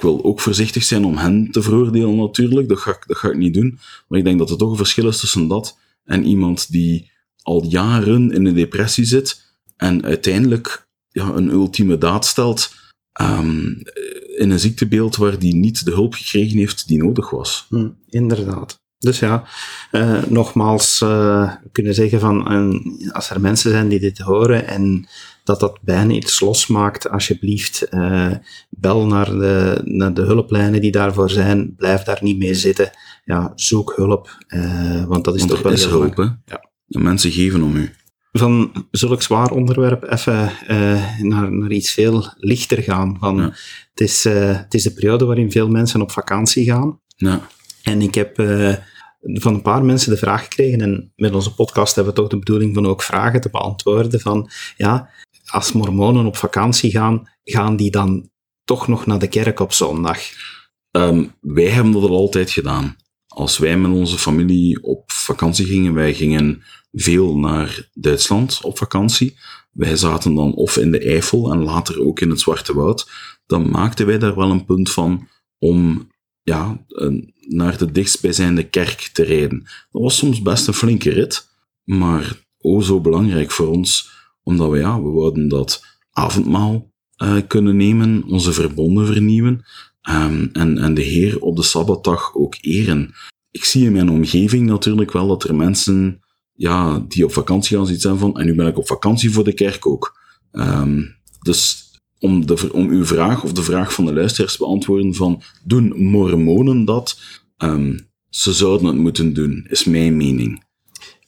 Ik wil ook voorzichtig zijn om hen te veroordelen natuurlijk, dat ga, ik, dat ga ik niet doen. Maar ik denk dat er toch een verschil is tussen dat en iemand die al jaren in een depressie zit en uiteindelijk ja, een ultieme daad stelt um, in een ziektebeeld waar die niet de hulp gekregen heeft die nodig was. Hm, inderdaad. Dus ja, uh, nogmaals, uh, kunnen zeggen van, uh, als er mensen zijn die dit horen en dat dat bijna iets losmaakt, alsjeblieft, bel naar de, naar de hulplijnen die daarvoor zijn, blijf daar niet mee zitten. Ja, zoek hulp, want dat is want toch wel is hulp, hè? Ja. De mensen geven om u. Van zulk zwaar onderwerp even naar, naar iets veel lichter gaan. Van, ja. het, is, het is de periode waarin veel mensen op vakantie gaan. Ja. En ik heb uh, van een paar mensen de vraag gekregen, en met onze podcast hebben we toch de bedoeling van ook vragen te beantwoorden, van ja, als mormonen op vakantie gaan, gaan die dan toch nog naar de kerk op zondag? Um, wij hebben dat al altijd gedaan. Als wij met onze familie op vakantie gingen, wij gingen veel naar Duitsland op vakantie. Wij zaten dan of in de Eifel en later ook in het Zwarte Woud. Dan maakten wij daar wel een punt van om ja, naar de dichtstbijzijnde kerk te rijden. Dat was soms best een flinke rit, maar oh zo belangrijk voor ons, omdat we, ja, we wouden dat avondmaal uh, kunnen nemen, onze verbonden vernieuwen um, en, en de Heer op de Sabbatdag ook eren. Ik zie in mijn omgeving natuurlijk wel dat er mensen ja, die op vakantie gaan zoiets van, en nu ben ik op vakantie voor de kerk ook. Um, dus om, de, om uw vraag of de vraag van de luisteraars te beantwoorden van doen mormonen dat? Um, ze zouden het moeten doen, is mijn mening.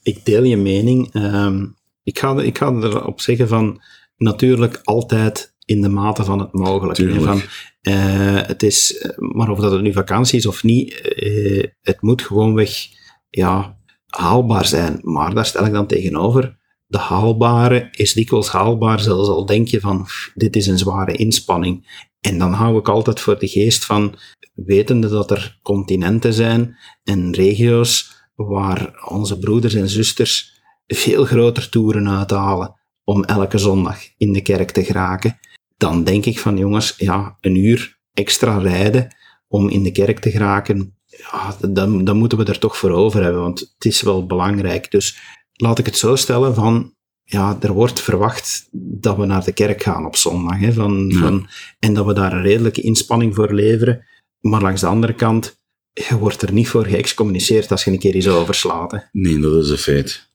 Ik deel je mening. Um, ik, ga, ik ga erop zeggen van natuurlijk altijd in de mate van het mogelijke. Van, uh, het is, maar of dat het nu vakantie is of niet, uh, het moet gewoonweg ja, haalbaar zijn. Maar daar stel ik dan tegenover de haalbare is dikwijls haalbaar, zelfs al denk je van, dit is een zware inspanning. En dan hou ik altijd voor de geest van, wetende dat er continenten zijn en regio's waar onze broeders en zusters veel groter toeren uithalen om elke zondag in de kerk te geraken, dan denk ik van jongens, ja, een uur extra rijden om in de kerk te geraken, ja, dan, dan moeten we er toch voor over hebben, want het is wel belangrijk. Dus laat ik het zo stellen van, ja, er wordt verwacht dat we naar de kerk gaan op zondag. Hè, van, van, en dat we daar een redelijke inspanning voor leveren. Maar langs de andere kant, je wordt er niet voor geëxcommuniceerd als je een keer iets overslaat. Hè. Nee, dat is een feit.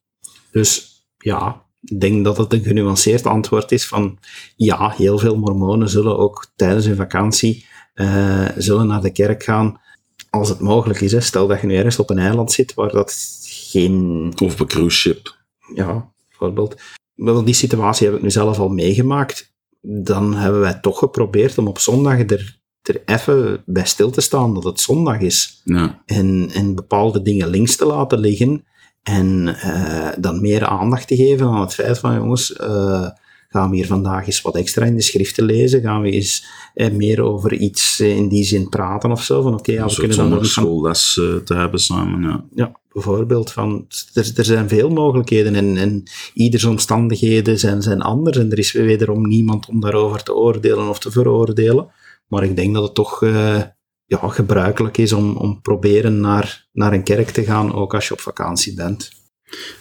Dus ja, ik denk dat het een genuanceerd antwoord is van ja, heel veel mormonen zullen ook tijdens hun vakantie uh, zullen naar de kerk gaan als het mogelijk is. Hè. Stel dat je nu ergens op een eiland zit waar dat geen... Of op een cruise ship. Ja, bijvoorbeeld. Wel, die situatie heb ik nu zelf al meegemaakt. Dan hebben wij toch geprobeerd om op zondag er, er even bij stil te staan dat het zondag is. Ja. En, en bepaalde dingen links te laten liggen. En uh, dan meer aandacht te geven aan het feit van, jongens, uh, gaan we hier vandaag eens wat extra in de schriften lezen? Gaan we eens eh, meer over iets eh, in die zin praten of zo? Van oké, okay, ja, we kunnen dan nog schoolles uh, te hebben samen, ja. Ja, bijvoorbeeld. Van, er, er zijn veel mogelijkheden en, en ieders omstandigheden zijn, zijn anders en er is wederom niemand om daarover te oordelen of te veroordelen. Maar ik denk dat het toch uh, ja, gebruikelijk is om, om proberen naar, naar een kerk te gaan, ook als je op vakantie bent.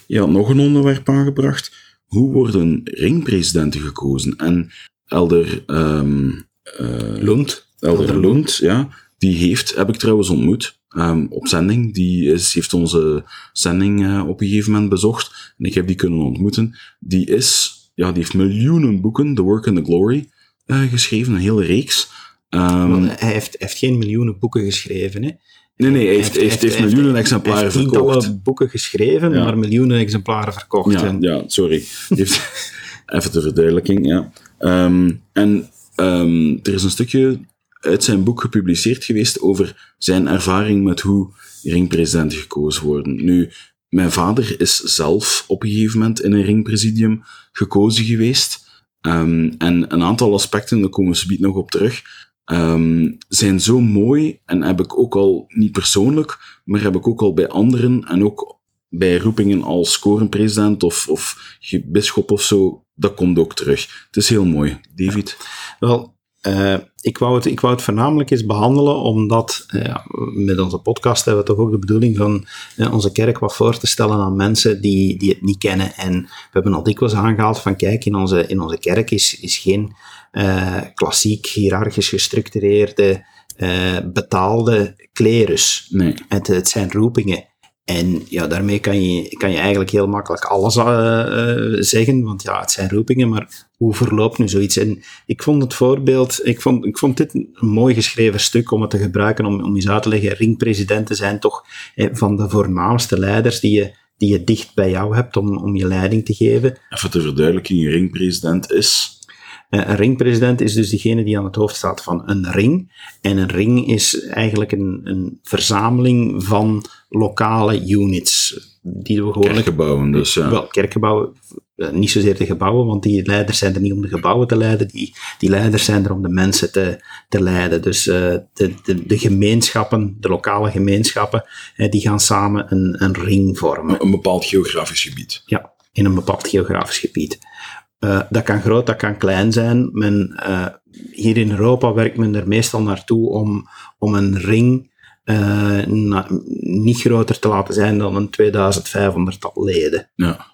Had nog een onderwerp aangebracht hoe worden ringpresidenten gekozen? En Elder um, uh, Lund. Elder, Lund, ja, die heeft, heb ik trouwens ontmoet um, op zending. Die is, heeft onze zending uh, op een gegeven moment bezocht en ik heb die kunnen ontmoeten. Die is, ja, die heeft miljoenen boeken, The Work and the Glory, uh, geschreven, een hele reeks. Um, hij heeft, heeft geen miljoenen boeken geschreven, hè? Nee, nee, hij heeft, heeft, heeft, miljoenen exemplaren heeft verkocht. Hij heeft boeken geschreven, maar miljoenen exemplaren verkocht. Ja, ja sorry. heeft, [LAUGHS] even de verduidelijking, ja. Um, en um, er is een stukje uit zijn boek gepubliceerd geweest over zijn ervaring met hoe ringpresident gekozen worden. Nu, mijn vader is zelf op een gegeven moment in een ringpresidium gekozen geweest. Ehm, en een aantal aspecten, daar komen we zo nog op terug, ehm, zijn zo mooi en heb ik ook al, niet persoonlijk, maar heb ik ook al bij anderen en ook bij roepingen als korenpresident of, of bisschop of zo, dat komt ook terug. Het is heel mooi. David? Wel, uh, ik, wou het, ik wou het voornamelijk eens behandelen, omdat uh, met onze podcast hebben we toch ook de bedoeling van uh, onze kerk wat voor te stellen aan mensen die, die het niet kennen. En we hebben al dikwijls aangehaald van kijk, in onze, in onze kerk is, is geen klassiek, hiërarchisch gestructureerde, betaalde klerus. Nee. Het, het zijn roepingen. En ja, daarmee kan je, kan je eigenlijk heel makkelijk alles uh, zeggen, want ja, het zijn roepingen, maar hoe verloopt nu zoiets? En ik vond het voorbeeld, ik vond, ik vond dit een mooi geschreven stuk om het te gebruiken, om, om eens uit te leggen. Ringpresidenten zijn toch eh, van de voornaamste leiders die je, die je dicht bij jou hebt om, om je leiding te geven. Even ter verduidelijking, een ringpresident is een ringpresident is dus degene die aan het hoofd staat van een ring. En een ring is eigenlijk een, een verzameling van lokale units. Die we gewoon. Kerkgebouwen, dus ja. Wel, kerkgebouwen, eh, niet zozeer de gebouwen, want die leiders zijn er niet om de gebouwen te leiden, die, die leiders zijn er om de mensen te, te leiden. Dus uh, de, de, de gemeenschappen, de lokale gemeenschappen, uh, die gaan samen een, een ring vormen. Een bepaald geografisch gebied. Ja, in een bepaald geografisch gebied. Uh, dat kan groot, dat kan klein zijn. Men, uh, hier in Europa werkt men er meestal naartoe om, om een ring uh, na, niet groter te laten zijn dan een 2500 tal leden. Ja.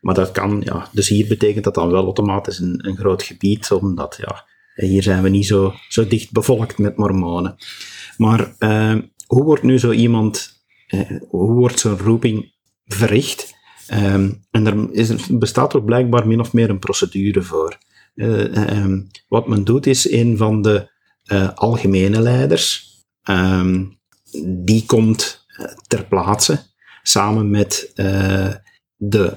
Maar dat kan, ja. Dus hier betekent dat dan wel automatisch een, een groot gebied, omdat ja, hier zijn we niet zo, zo dicht bevolkt met mormonen. Maar hoe wordt nu zo iemand, hoe wordt zo'n roeping verricht? Um, en er, is, er bestaat er blijkbaar min of meer een procedure voor. Uh, um, wat men doet is een van de uh, algemene leiders, um, die komt uh, ter plaatse samen met de,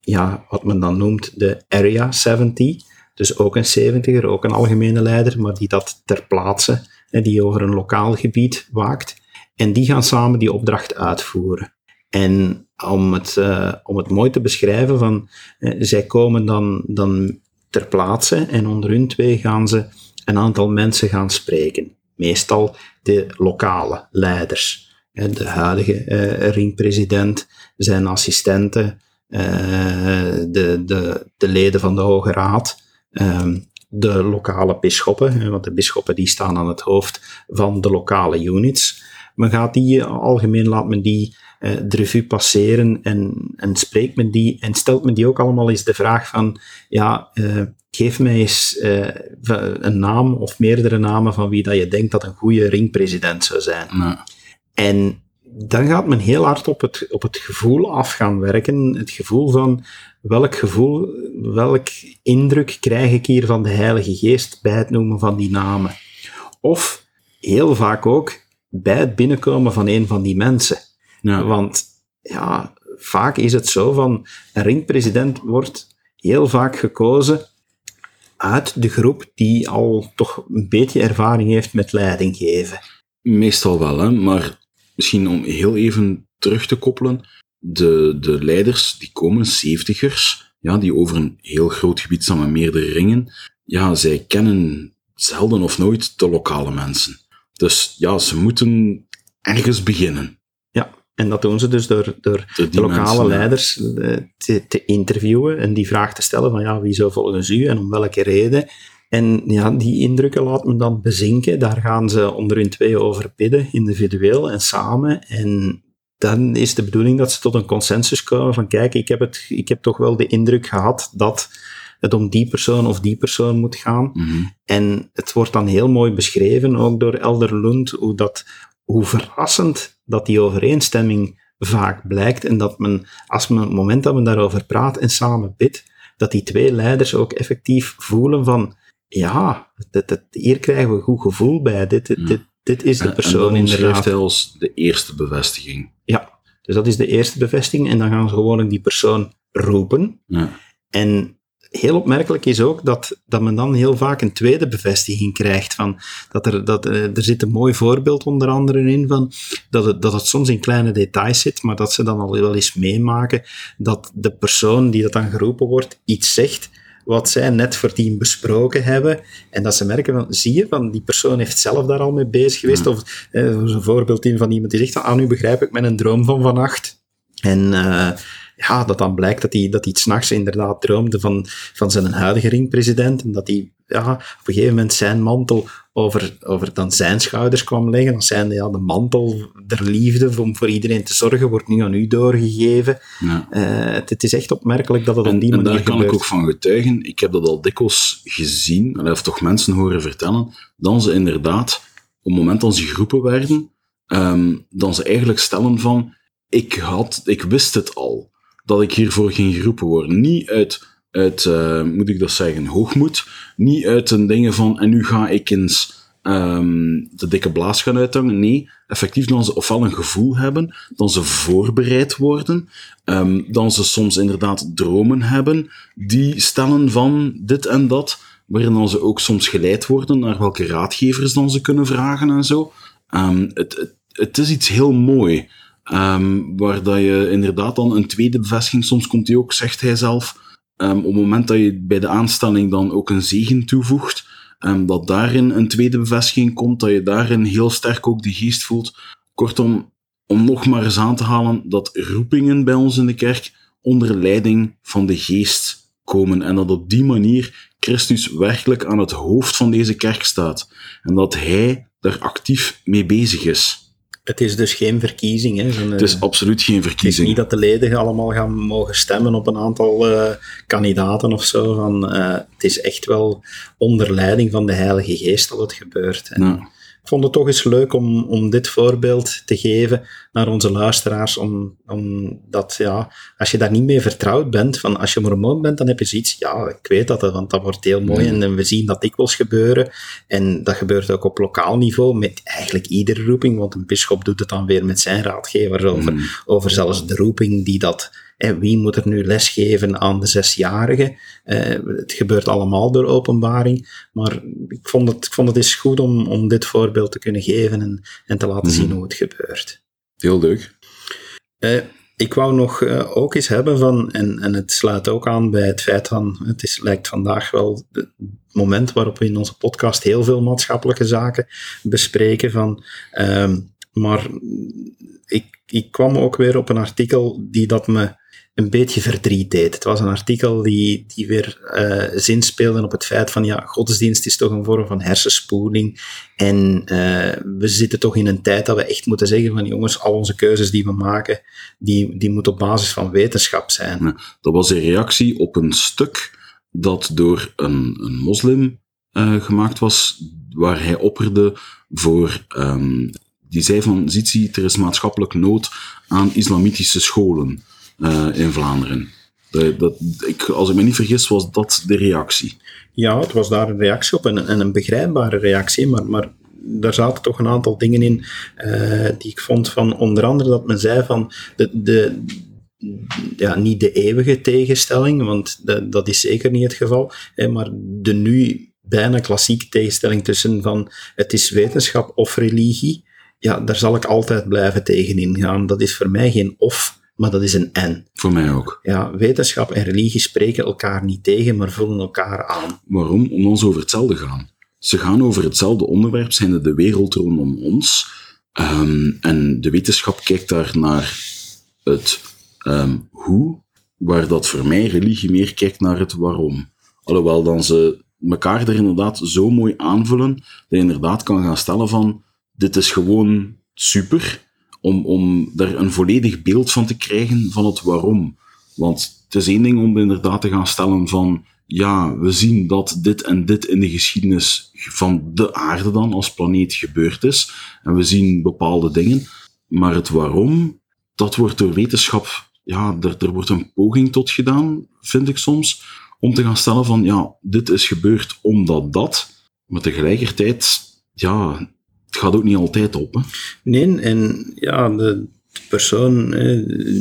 ja, wat men dan noemt de Area 70. Dus ook een 70er, ook een algemene leider, maar die dat ter plaatse, die over een lokaal gebied waakt. En die gaan samen die opdracht uitvoeren. En om het, uh, om het mooi te beschrijven, van, uh, zij komen dan, dan ter plaatse en onder hun twee gaan ze een aantal mensen gaan spreken. Meestal de lokale leiders. De huidige ringpresident, zijn assistenten, de, de, de leden van de Hoge Raad, ehm, de lokale bisschoppen, want de bisschoppen die staan aan het hoofd van de lokale units. Men gaat die, algemeen laat men die uh, de revue passeren en, en spreekt men die en stelt men die ook allemaal eens de vraag van, ja, uh, geef mij eens uh, een naam of meerdere namen van wie dat je denkt dat een goede ringpresident zou zijn. En dan gaat men heel hard op het, op het gevoel af gaan werken. Het gevoel van welk gevoel, welk indruk krijg ik hier van de Heilige Geest bij het noemen van die namen. Of heel vaak ook bij het binnenkomen van een van die mensen. Ja. Want ja, vaak is het zo van een ringpresident wordt heel vaak gekozen uit de groep die al toch een beetje ervaring heeft met leiding geven. Meestal wel, hè? maar misschien om heel even terug te koppelen. De, de leiders die komen, zeventigers, ja, die over een heel groot gebied staan met meerdere ringen, ja, zij kennen zelden of nooit de lokale mensen. Dus ja, ze moeten ergens beginnen. En dat doen ze dus door, door de lokale leiders eh, te, te, interviewen en die vraag te stellen van ja, wie zou volgens u en om welke reden. En ja, die indrukken laat men dan bezinken. Daar gaan ze onder hun twee over bidden, individueel en samen. En dan is de bedoeling dat ze tot een consensus komen van kijk, ik heb, het, ik heb toch wel de indruk gehad dat het om die persoon of die persoon moet gaan. Mhm. En het wordt dan heel mooi beschreven, ook door Elder Lund, hoe, dat, hoe verrassend dat die overeenstemming vaak blijkt en dat men, als men, het moment dat men daarover praat en samen bidt, dat die twee leiders ook effectief voelen van, ja, dit, hier krijgen we een goed gevoel bij, dit, dit, dit, is de persoon en, en dan hij als de eerste bevestiging. Ja, dus dat is de eerste bevestiging en dan gaan ze gewoon die persoon roepen. Ja. En heel opmerkelijk is ook dat, dat men dan heel vaak een tweede bevestiging krijgt. Van dat er, dat, eh, er zit een mooi voorbeeld onder andere in van dat het, dat het soms in kleine details zit, maar dat ze dan al wel eens meemaken dat de persoon die dat dan geroepen wordt iets zegt wat zij net voor team besproken hebben. En dat ze merken van, zie je, van die persoon heeft zelf daar al mee bezig geweest. Of eh, een voorbeeld in van iemand die zegt, van, ah, nu begrijp ik mijn droom van vannacht. En uh, ja, dat dan blijkt dat hij, dat hij s'nachts inderdaad droomde van, van zijn huidige ringpresident. En dat hij ja, op een gegeven moment zijn mantel over, over dan zijn schouders kwam leggen. Dan zijn ja, de mantel der liefde om voor iedereen te zorgen, wordt nu aan u doorgegeven. Ja. Uh, het, het, is echt opmerkelijk dat het en, op die manier En daar kan gebeurt. ik ook van getuigen. Ik heb dat al dikwijls gezien, of toch mensen horen vertellen, dan ze inderdaad, op het moment dat ze geroepen werden, um, dan ze eigenlijk stellen van, ik, had, ik wist het al dat ik hiervoor ging geroepen worden. Niet uit, uit uh, moet ik dat zeggen, hoogmoed. Niet uit een dingen van, en nu ga ik eens um, de dikke blaas gaan uithangen. Nee, effectief dan ze ofwel een gevoel hebben, dan ze voorbereid worden, um, dan ze soms inderdaad dromen hebben, die stellen van dit en dat, waarin dan ze ook soms geleid worden naar welke raadgevers dan ze kunnen vragen en zo. Um, het, het, het is iets heel mooi. Um, waar dat je inderdaad dan een tweede bevestiging, soms komt hij ook, zegt hij zelf, um, op het moment dat je bij de aanstelling dan ook een zegen toevoegt, um, dat daarin een tweede bevestiging komt, dat je daarin heel sterk ook de geest voelt. Kortom, om nog maar eens aan te halen dat roepingen bij ons in de kerk onder leiding van de geest komen en dat op die manier Christus werkelijk aan het hoofd van deze kerk staat en dat hij daar actief mee bezig is. Het is dus geen verkiezing. Hè? het is absoluut geen verkiezing. Het is niet dat de leden allemaal gaan mogen stemmen op een aantal uh, kandidaten of zo. Van, uh, het is echt wel onder leiding van de Heilige Geest dat het gebeurt. En ja. Ik vond het toch eens leuk om, om dit voorbeeld te geven naar onze luisteraars. Om, om dat, ja, als je daar niet mee vertrouwd bent, van als je mormoon bent, dan heb je zoiets, ja, ik weet dat, want dat wordt heel mooi. En, en we zien dat dikwijls gebeuren. En dat gebeurt ook op lokaal niveau, met eigenlijk iedere roeping, want een bischop doet het dan weer met zijn raadgevers over, mm. over zelfs de roeping die dat en wie moet er nu lesgeven aan de zesjarigen? Uh, het gebeurt allemaal door openbaring. Maar ik vond het, ik vond het eens goed om, om dit voorbeeld te kunnen geven en, en te laten mm. zien hoe het gebeurt. Heel leuk. Uh, ik wou nog uh, ook eens hebben van, en, en het sluit ook aan bij het feit van, het is, lijkt vandaag wel het moment waarop we in onze podcast heel veel maatschappelijke zaken bespreken van, um, maar ik, ik kwam ook weer op een artikel die dat me een beetje verdriet deed. Het was een artikel die, die weer uh, zinspeelde op het feit van, ja, godsdienst is toch een vorm van hersenspoeling. En uh, we zitten toch in een tijd dat we echt moeten zeggen van, jongens, al onze keuzes die we maken, die, die moeten op basis van wetenschap zijn. Dat was een reactie op een stuk dat door een, een moslim uh, gemaakt was, waar hij opperde voor... Um, die zei van, ziet er is maatschappelijk nood aan islamitische scholen uh, in Vlaanderen. Dat, ik, als ik me niet vergis, was dat de reactie. Ja, het was daar een reactie op en, en een begrijpbare reactie, maar, maar daar zaten toch een aantal dingen in uh, die ik vond van, onder andere dat men zei van de, de, ja, niet de eeuwige tegenstelling, want dat is zeker niet het geval, hè, maar de nu bijna klassieke tegenstelling tussen van het is wetenschap of religie, ja, daar zal ik altijd blijven tegenin gaan. Dat is voor mij geen of, maar dat is een en. Voor mij ook. Ja, wetenschap en religie spreken elkaar niet tegen, maar vullen elkaar aan. Waarom? Omdat ze over hetzelfde gaan. Ze gaan over hetzelfde onderwerp, zijn de wereld rondom ons. Um, en de wetenschap kijkt daar naar het um, hoe, waar dat voor mij religie meer kijkt naar het waarom. Alhoewel dan ze elkaar er inderdaad zo mooi aanvullen, dat je inderdaad kan gaan stellen van, dit is gewoon super, om, om daar een volledig beeld van te krijgen van het waarom. Want het is één ding om inderdaad te gaan stellen van, ja, we zien dat dit en dit in de geschiedenis van de aarde dan als planeet gebeurd is. En we zien bepaalde dingen. Maar het waarom, dat wordt door wetenschap, ja, er, er wordt een poging tot gedaan, vind ik soms, om te gaan stellen van, ja, dit is gebeurd omdat dat. Maar tegelijkertijd, ja, het gaat ook niet altijd op. Hè? Nee, en ja, de, persoon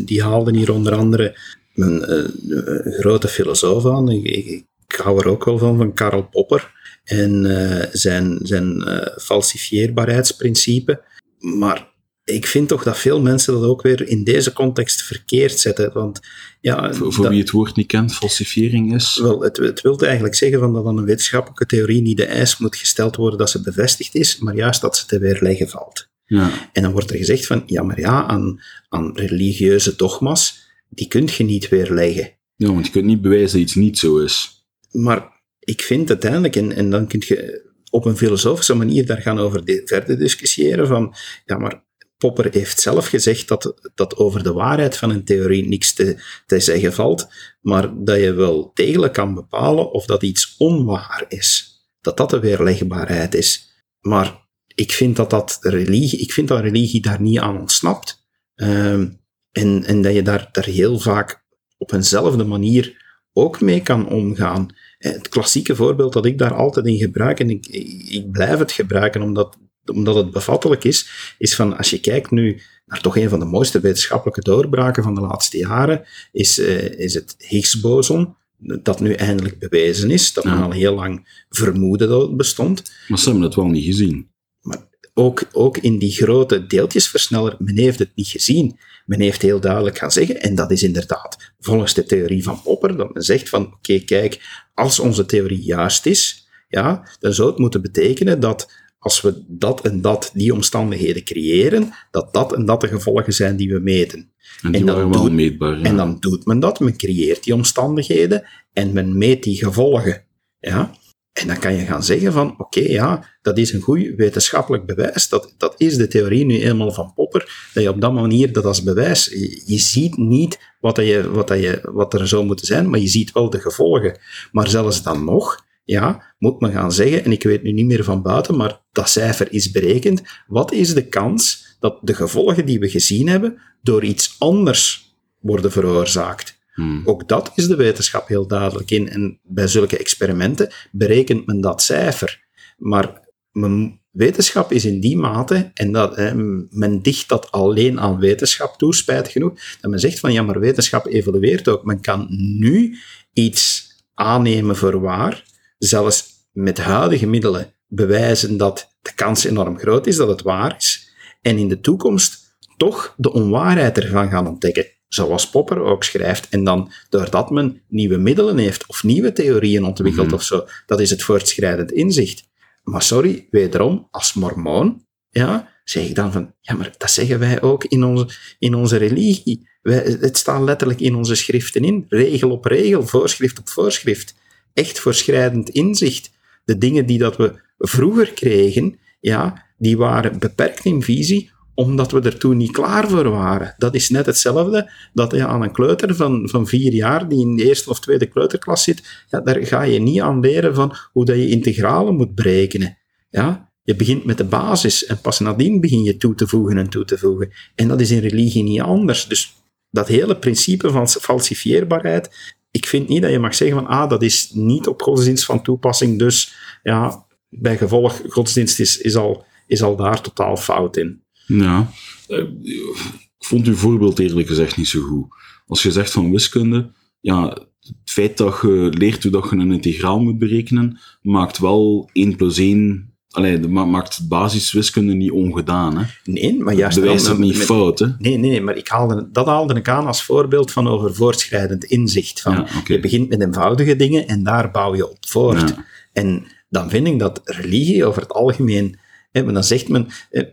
die haalde hier onder andere een, een grote filosoof aan. Ik, hou er ook wel van, van Karl Popper. En uh, zijn, zijn uh, falsifieerbaarheidsprincipe. Maar ik vind toch dat veel mensen dat ook weer in deze context verkeerd zetten. Want, ja, voor, voor wie het woord niet kent, falsifiering is? Wel, het, het wil eigenlijk zeggen van dat aan een wetenschappelijke theorie niet de eis moet gesteld worden dat ze bevestigd is, maar juist dat ze te weerleggen valt. Ja. En dan wordt er gezegd van, ja, maar ja, aan, aan religieuze dogma's, die kun je niet weerleggen. Ja, want je kunt niet bewijzen dat iets niet zo is. Maar ik vind uiteindelijk, en, en dan kun je op een filosofische manier daar gaan over de, verder discussiëren, van, ja, maar Popper heeft zelf gezegd dat, dat over de waarheid van een theorie niks te, te zeggen valt, maar dat je wel degelijk kan bepalen of dat iets onwaar is. Dat dat de weerlegbaarheid is. Maar ik vind dat, dat religie, ik vind dat religie daar niet aan ontsnapt. Ehm, en, en dat je daar, daar heel vaak op eenzelfde manier ook mee kan omgaan. Eh, het klassieke voorbeeld dat ik daar altijd in gebruik, en ik, ik blijf het gebruiken omdat, omdat het bevattelijk is, is van als je kijkt nu naar toch een van de mooiste wetenschappelijke doorbraken van de laatste jaren, is, uh, is het Higgs-boson, dat nu eindelijk bewezen is, dat men al heel lang vermoedde dat het bestond. Maar ze hebben het wel niet gezien. Maar ook, ook in die grote deeltjesversneller, men heeft het niet gezien. Men heeft heel duidelijk gaan zeggen, en dat is inderdaad volgens de theorie van Popper, dat men zegt van, oké, kijk, als onze theorie juist is, ja, dan zou het moeten betekenen dat als we dat en dat, die omstandigheden creëren, dat dat en dat de gevolgen zijn die we meten. En die dan waren wel doet- meetbaar. ja. En dan doet men dat, men creëert die omstandigheden en men meet die gevolgen. Ja? En dan kan je gaan zeggen van, oké, ja, dat is een goed wetenschappelijk bewijs. Dat, dat is de theorie nu eenmaal van Popper, dat je op dat manier dat als bewijs... Je, je ziet niet wat, dat je, wat, dat je, wat er zou moeten zijn, maar je ziet wel de gevolgen. Maar zelfs dan nog, ja, moet men gaan zeggen, en ik weet nu niet meer van buiten, maar dat cijfer is berekend, wat is de kans dat de gevolgen die we gezien hebben door iets anders worden veroorzaakt? Hmm. Ook dat is de wetenschap heel duidelijk in. En bij zulke experimenten berekent men dat cijfer. Maar men- wetenschap is in die mate, en dat, hè, men dicht dat alleen aan wetenschap toe, spijtig genoeg, dat men zegt van ja, maar wetenschap evolueert ook. Men kan nu iets aannemen voor waar, zelfs met huidige middelen bewijzen dat de kans enorm groot is dat het waar is, en in de toekomst toch de onwaarheid ervan gaan ontdekken. Zoals Popper ook schrijft. En dan, doordat men nieuwe middelen heeft of nieuwe theorieën ontwikkelt Mhm. of zo, dat is het voortschrijdend inzicht. Maar sorry, wederom, als mormoon, ja, zeg ik dan van, ja, maar dat zeggen wij ook in onze, in onze religie. Wij, het staat letterlijk in onze schriften in, regel op regel, voorschrift op voorschrift. Echt voortschrijdend inzicht. De dingen die dat we vroeger kregen, ja, die waren beperkt in visie, omdat we er toen niet klaar voor waren. Dat is net hetzelfde dat je aan een kleuter van, van vier jaar, die in de eerste of tweede kleuterklas zit, ja, daar ga je niet aan leren van hoe dat je integralen moet berekenen. Ja? Je begint met de basis en pas nadien begin je toe te voegen en toe te voegen. En dat is in religie niet anders. Dus dat hele principe van falsifieerbaarheid, ik vind niet dat je mag zeggen van, ah, dat is niet op godsdienst van toepassing, dus ja, bij gevolg, godsdienst is, is, al, is al daar totaal fout in. Ja. Ik vond uw voorbeeld eerlijk gezegd niet zo goed. Als je zegt van wiskunde, ja, het feit dat je leert hoe dat je een integraal moet berekenen, maakt wel 1 plus 1... Allee, dat ma- maakt basiswiskunde niet ongedaan. Hè? Nee, maar juist... Bewijst het niet met- fout, hè? Nee, nee, maar ik haalde, dat haalde ik aan als voorbeeld van over voortschrijdend inzicht. Van, Ja. Je begint met eenvoudige dingen en daar bouw je op voort. Ja. En dan vind ik dat religie over het algemeen... Maar dan zegt men... eh,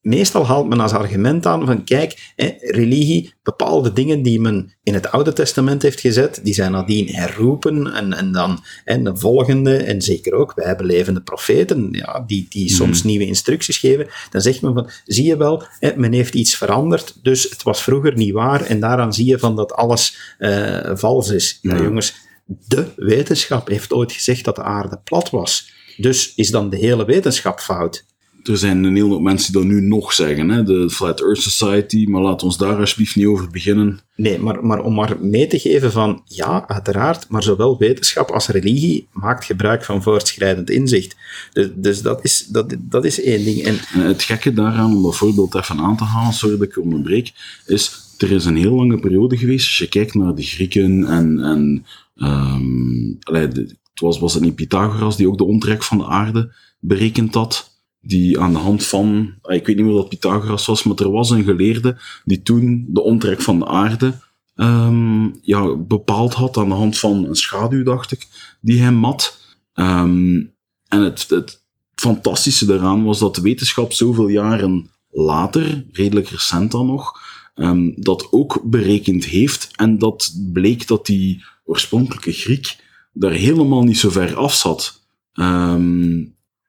Meestal haalt men als argument aan van, kijk, religie, bepaalde dingen die men in het Oude Testament heeft gezet, die zijn nadien herroepen en, en dan en de volgende, en zeker ook, wij belevende profeten, ja, die, die soms nieuwe instructies geven, dan zegt men van, zie je wel, men heeft iets veranderd, dus het was vroeger niet waar, en daaraan zie je van dat alles eh, vals is. Ja, Ja. jongens, de wetenschap heeft ooit gezegd dat de aarde plat was. Dus is dan de hele wetenschap fout? Er zijn een hele hoop mensen die dat nu nog zeggen, hè? de Flat Earth Society, maar laat ons daar alsjeblieft niet over beginnen. Nee, maar, maar om maar mee te geven van, ja, uiteraard, maar zowel wetenschap als religie maakt gebruik van voortschrijdend inzicht. Dus, dus dat, is, dat, dat is één ding. En En het gekke daaraan, om dat voorbeeld even aan te halen, sorry dat ik onderbreek, is, er is een heel lange periode geweest, als je kijkt naar de Grieken en, en ehm, allee, het was, was het niet Pythagoras die ook de omtrek van de aarde berekend had? Die aan de hand van, ah, ik weet niet meer wat Pythagoras was, maar er was een geleerde die toen de omtrek van de aarde ehm, ja, bepaald had aan de hand van een schaduw, dacht ik, die hij mat. Ehm, en het, het fantastische daaraan was dat de wetenschap zoveel jaren later, redelijk recent dan nog, um, dat ook berekend heeft. En dat bleek dat die oorspronkelijke Griek daar helemaal niet zo ver af zat.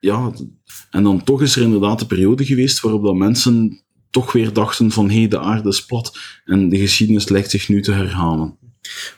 Ja, en dan toch is er inderdaad een periode geweest waarop dat mensen toch weer dachten van hé, hey, de aarde is plat en de geschiedenis lijkt zich nu te herhalen.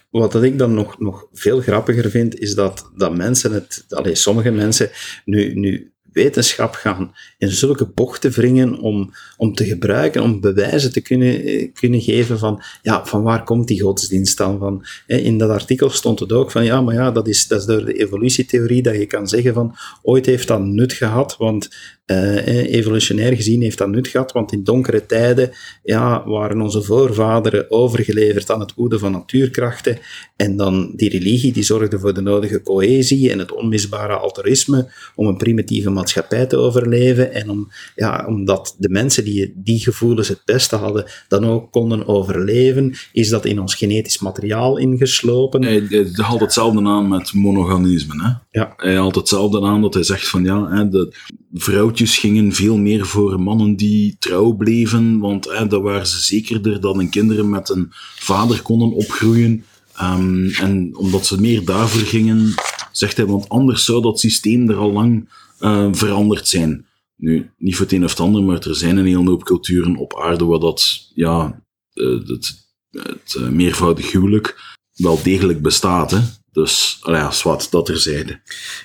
Wat ik dan nog, nog veel grappiger vind, is dat, dat mensen het, alleen sommige mensen, nu, nu wetenschap gaan in zulke bochten wringen om, om te gebruiken, om bewijzen te kunnen, kunnen geven van, ja, van waar komt die godsdienst dan van? In dat artikel stond het ook van, ja, maar ja, dat is, dat is door de evolutietheorie dat je kan zeggen van, ooit heeft dat nut gehad, want uh, evolutionair gezien heeft dat nut gehad, want in donkere tijden ja, waren onze voorvaderen overgeleverd aan het woede van natuurkrachten. En dan die religie die zorgde voor de nodige cohesie en het onmisbare altruïsme om een primitieve maatschappij te overleven. En om, ja, omdat de mensen die die gevoelens het beste hadden, dan ook konden overleven, is dat in ons genetisch materiaal ingeslopen. Hij haalt hetzelfde aan met monogamisme. Hè? Ja. Hij haalt hetzelfde aan dat hij zegt van ja, de vrouwtjes gingen veel meer voor mannen die trouw bleven, want hè, dan waren ze zekerder dat hun kinderen met een vader konden opgroeien. Um, en omdat ze meer daarvoor gingen, zegt hij, want anders zou dat systeem er al lang uh, veranderd zijn. Nu, niet voor het een of het ander, maar er zijn een hele hoop culturen op aarde waar dat, ja, uh, het, het uh, meervoudig huwelijk wel degelijk bestaat. Hè? Dus, ja, zwart, dat terzijde.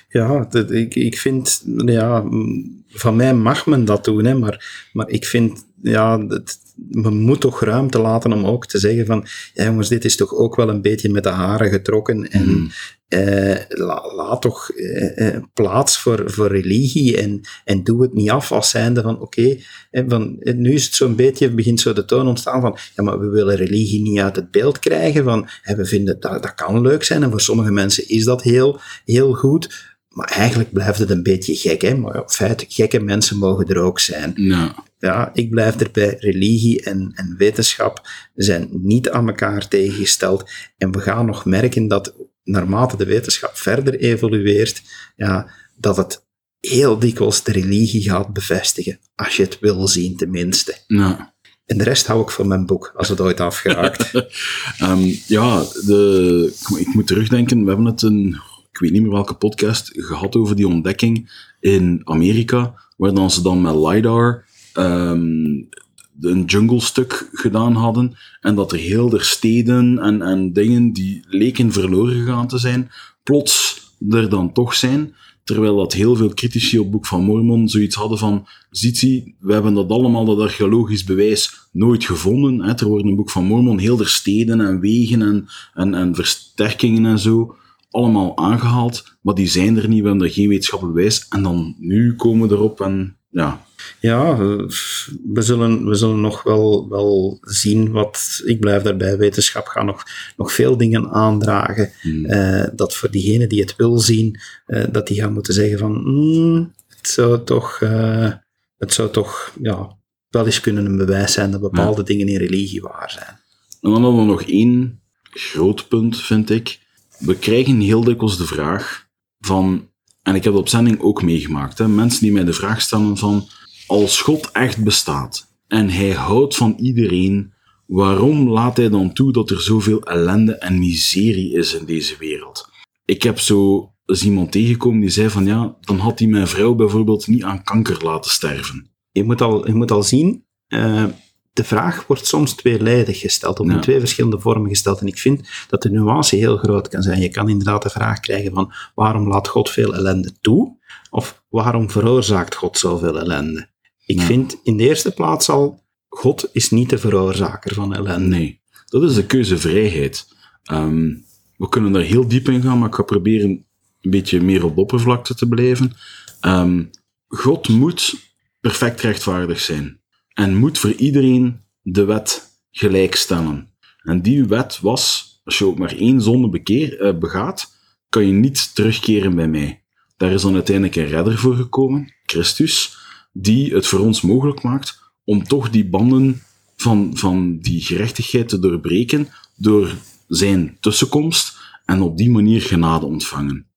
Ja, dat, ik, ik vind, ja, van mij mag men dat doen, hè, maar, maar ik vind, ja, het, men moet toch ruimte laten om ook te zeggen van, ja jongens, dit is toch ook wel een beetje met de haren getrokken en mm. Eh, la, laat toch eh, eh, plaats voor, voor religie en, en doe het niet af als zijnde van, oké, okay, nu is het zo'n beetje, begint zo de toon ontstaan van, ja, maar we willen religie niet uit het beeld krijgen, van, we vinden dat, dat kan leuk zijn en voor sommige mensen is dat heel, heel goed, maar eigenlijk blijft het een beetje gek, hè? Maar feit, gekke mensen mogen er ook zijn. Ja. Ja, ik blijf er bij religie en, en wetenschap zijn niet aan elkaar tegengesteld. En we gaan nog merken dat naarmate de wetenschap verder evolueert, ja, dat het heel dikwijls de religie gaat bevestigen. Als je het wil zien, tenminste. Ja. En de rest hou ik voor mijn boek, als het ooit afgeraakt. um, [LAUGHS] ja, de, ik moet terugdenken. We hebben het een ik weet niet meer welke podcast, gehad over die ontdekking in Amerika, waar dan ze dan met LiDAR um, een jungle stuk gedaan hadden en dat er heel de steden en, en dingen die leken verloren gegaan te zijn, plots er dan toch zijn. Terwijl dat heel veel critici op Boek van Mormon zoiets hadden van, ziet u, we hebben dat allemaal, dat archeologisch bewijs, nooit gevonden. Hè. Er worden in Boek van Mormon heel de steden en wegen en, en, en versterkingen en zo allemaal aangehaald, maar die zijn er niet, we hebben er geen wetenschappelijk bewijs. En dan nu komen we erop en ja. Ja, we zullen, we zullen nog wel, wel zien wat, ik blijf daarbij, wetenschap gaat nog, nog veel dingen aandragen. Hmm. Uh, dat voor diegene die het wil zien, uh, dat die gaan moeten zeggen van, mm, het zou toch, uh, het zou toch, ja, wel eens kunnen een bewijs zijn dat bepaalde ja. dingen in religie waar zijn. En dan hebben we nog één groot punt, vind ik we krijgen heel dikwijls de vraag van, en ik heb dat op zending ook meegemaakt, hè, mensen die mij de vraag stellen van, als God echt bestaat en hij houdt van iedereen, waarom laat hij dan toe dat er zoveel ellende en miserie is in deze wereld? Ik heb zo eens iemand tegengekomen die zei van, ja, dan had hij mijn vrouw bijvoorbeeld niet aan kanker laten sterven. Je moet al, je moet al zien, uh de vraag wordt soms tweeledig gesteld, of in twee verschillende vormen gesteld. En ik vind dat de nuance heel groot kan zijn. Je kan inderdaad de vraag krijgen van waarom laat God veel ellende toe? Of waarom veroorzaakt God zoveel ellende? Ik vind in de eerste plaats al, God is niet de veroorzaker van ellende. Nee, dat is de keuzevrijheid. Um, we kunnen daar heel diep in gaan, maar ik ga proberen een beetje meer op de oppervlakte te blijven. Um, God moet perfect rechtvaardig zijn en moet voor iedereen de wet gelijkstellen. En die wet was, als je ook maar één zonde bekeer, uh, begaat, kan je niet terugkeren bij mij. Daar is dan uiteindelijk een redder voor gekomen, Christus. Die het voor ons mogelijk maakt om toch die banden van, van die gerechtigheid te doorbreken door zijn tussenkomst en op die manier genade ontvangen.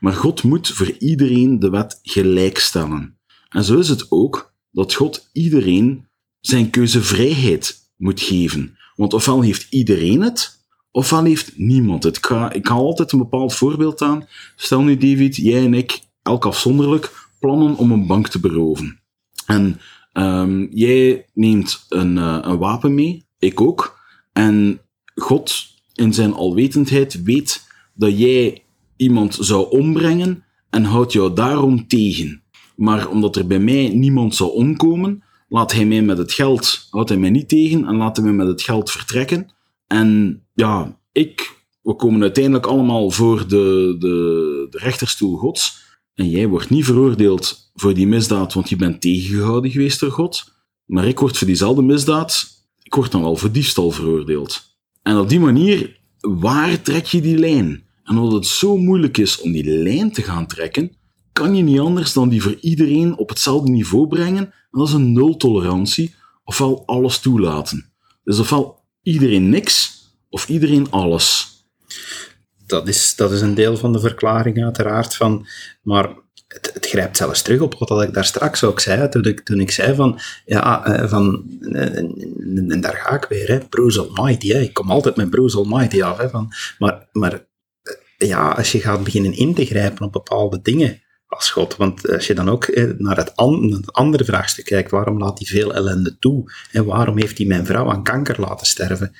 Maar God moet voor iedereen de wet gelijkstellen. En zo is het ook dat God iedereen zijn keuzevrijheid moet geven. Want ofwel heeft iedereen het, ofwel heeft niemand het. Ik haal altijd een bepaald voorbeeld aan. Stel nu, David, jij en ik, elk afzonderlijk, plannen om een bank te beroven. En um, jij neemt een, uh, een wapen mee, ik ook. En God, in zijn alwetendheid, weet dat jij iemand zou ombrengen en houdt jou daarom tegen. Maar omdat er bij mij niemand zou omkomen, laat hij mij met het geld, houdt hij mij niet tegen en laat hij mij met het geld vertrekken. En ja, ik, we komen uiteindelijk allemaal voor de, de, de rechterstoel Gods. En jij wordt niet veroordeeld voor die misdaad, want je bent tegengehouden geweest door God. Maar ik word voor diezelfde misdaad, ik word dan wel voor diefstal veroordeeld. En op die manier, waar trek je die lijn? En omdat het zo moeilijk is om die lijn te gaan trekken, kan je niet anders dan die voor iedereen op hetzelfde niveau brengen. En dat is een nultolerantie, ofwel alles toelaten. Dus ofwel iedereen niks, of iedereen alles. Dat is, dat is een deel van de verklaring uiteraard van, maar het, het, grijpt zelfs terug op wat ik daar straks ook zei, toen ik, toen ik zei van, ja, eh, van, eh, en, daar ga ik weer, hè, Bruce Almighty, ik kom altijd met Bruce Almighty af, hè, van, maar, maar eh, ja, als je gaat beginnen in te grijpen op bepaalde dingen als God, want als je dan ook naar het, het andere vraagstuk kijkt, waarom laat hij veel ellende toe, en waarom heeft hij mijn vrouw aan kanker laten sterven,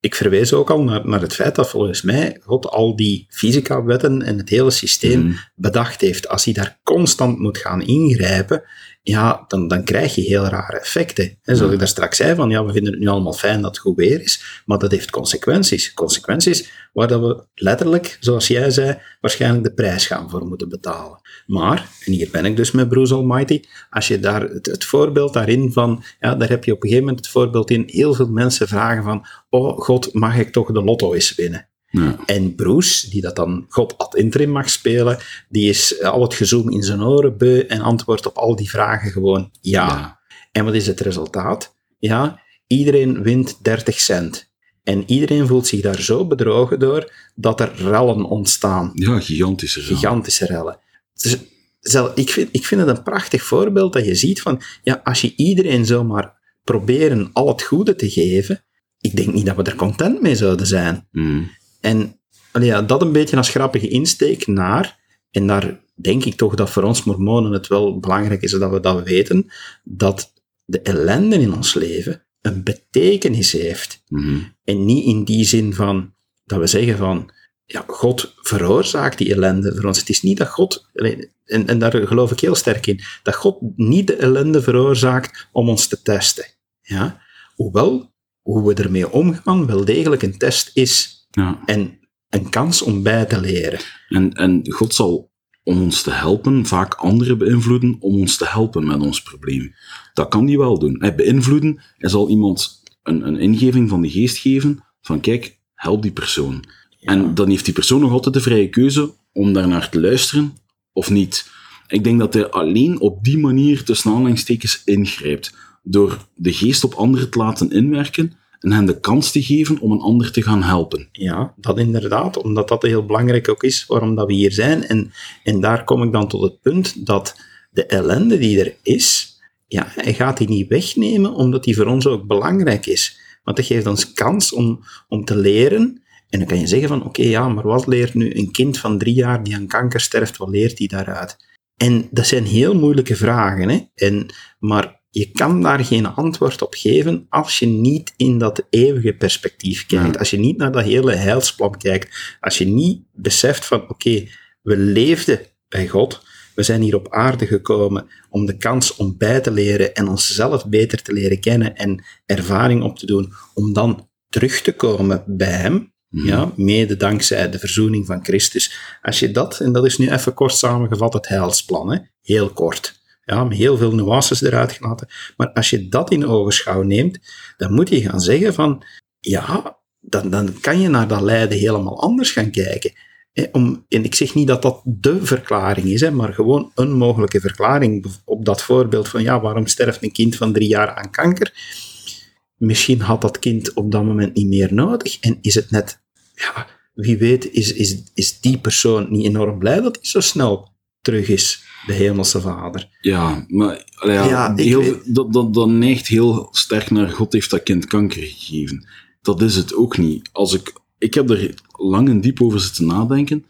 ik verwees ook al naar, naar, het feit dat volgens mij God al die fysica-wetten en het hele systeem mhm. bedacht heeft. Als hij daar constant moet gaan ingrijpen, ja, dan, dan krijg je heel rare effecten. En zoals ik daar straks zei, van ja, we vinden het nu allemaal fijn dat het goed weer is, maar dat heeft consequenties. Consequenties waar dat we letterlijk, zoals jij zei, waarschijnlijk de prijs gaan voor moeten betalen. Maar, en hier ben ik dus met Bruce Almighty, als je daar het, het voorbeeld daarin van, ja, daar heb je op een gegeven moment het voorbeeld in, heel veel mensen vragen van, oh god, mag ik toch de lotto eens winnen? Ja. En Bruce, die dat dan God ad interim mag spelen, die is al het gezoom in zijn oren beu en antwoordt op al die vragen gewoon ja. ja. En wat is het resultaat? Ja, iedereen wint 30 cent. En iedereen voelt zich daar zo bedrogen door dat er rellen ontstaan. Ja, gigantische rellen. Gigantische rellen. Dus, ik, vind, ik vind het een prachtig voorbeeld dat je ziet van, ja, als je iedereen zomaar proberen al het goede te geven, ik denk niet dat we er content mee zouden zijn. Mm. En ja, dat een beetje als grappige insteek naar, en daar denk ik toch dat voor ons mormonen het wel belangrijk is dat we dat weten, dat de ellende in ons leven een betekenis heeft. Mhm. En niet in die zin van dat we zeggen van, ja, God veroorzaakt die ellende voor ons. Het is niet dat God, en, en daar geloof ik heel sterk in, dat God niet de ellende veroorzaakt om ons te testen. Ja? Hoewel, hoe we ermee omgaan, wel degelijk een test is. Ja. En een kans om bij te leren. En, en God zal, om ons te helpen, vaak anderen beïnvloeden om ons te helpen met ons probleem. Dat kan hij wel doen. Hij beïnvloeden, hij zal iemand een, een ingeving van de geest geven, van kijk, help die persoon. En dan heeft die persoon nog altijd de vrije keuze om daarnaar te luisteren of niet. Ik denk dat hij alleen op die manier tussen aanhalingstekens ingrijpt. Door de geest op anderen te laten inwerken en hen de kans te geven om een ander te gaan helpen. Ja, dat inderdaad, omdat dat heel belangrijk ook is waarom dat we hier zijn. En, en daar kom ik dan tot het punt dat de ellende die er is, ja, hij gaat die niet wegnemen, omdat die voor ons ook belangrijk is. Want dat geeft ons kans om, om te leren. En dan kan je zeggen van, oké, ja, maar wat leert nu een kind van drie jaar die aan kanker sterft, wat leert hij daaruit? En dat zijn heel moeilijke vragen, hè? En, maar je kan daar geen antwoord op geven als je niet in dat eeuwige perspectief kijkt. Als je niet naar dat hele heilsplan kijkt. Als je niet beseft van, oké, we leefden bij God. We zijn hier op aarde gekomen om de kans om bij te leren en onszelf beter te leren kennen en ervaring op te doen, om dan terug te komen bij Hem. Mhm. Ja, mede dankzij de verzoening van Christus. Als je dat, en dat is nu even kort samengevat, het heilsplan, hè, heel kort ja, met heel veel nuances eruit gelaten. Maar als je dat in ogenschouw neemt, dan moet je gaan zeggen van, ja, dan, dan kan je naar dat lijden helemaal anders gaan kijken. om, en ik zeg niet dat dat de verklaring is, hè, maar gewoon een mogelijke verklaring op dat voorbeeld van ja, waarom sterft een kind van drie jaar aan kanker? Misschien had dat kind op dat moment niet meer nodig en is het net, ja, wie weet, is, is, is die persoon niet enorm blij dat hij zo snel terug is, de Hemelse Vader. Ja, maar ja, ja heel, dat, dat, dat neigt heel sterk naar God heeft dat kind kanker gegeven. Dat is het ook niet. Als ik, ik heb er lang en diep over zitten nadenken.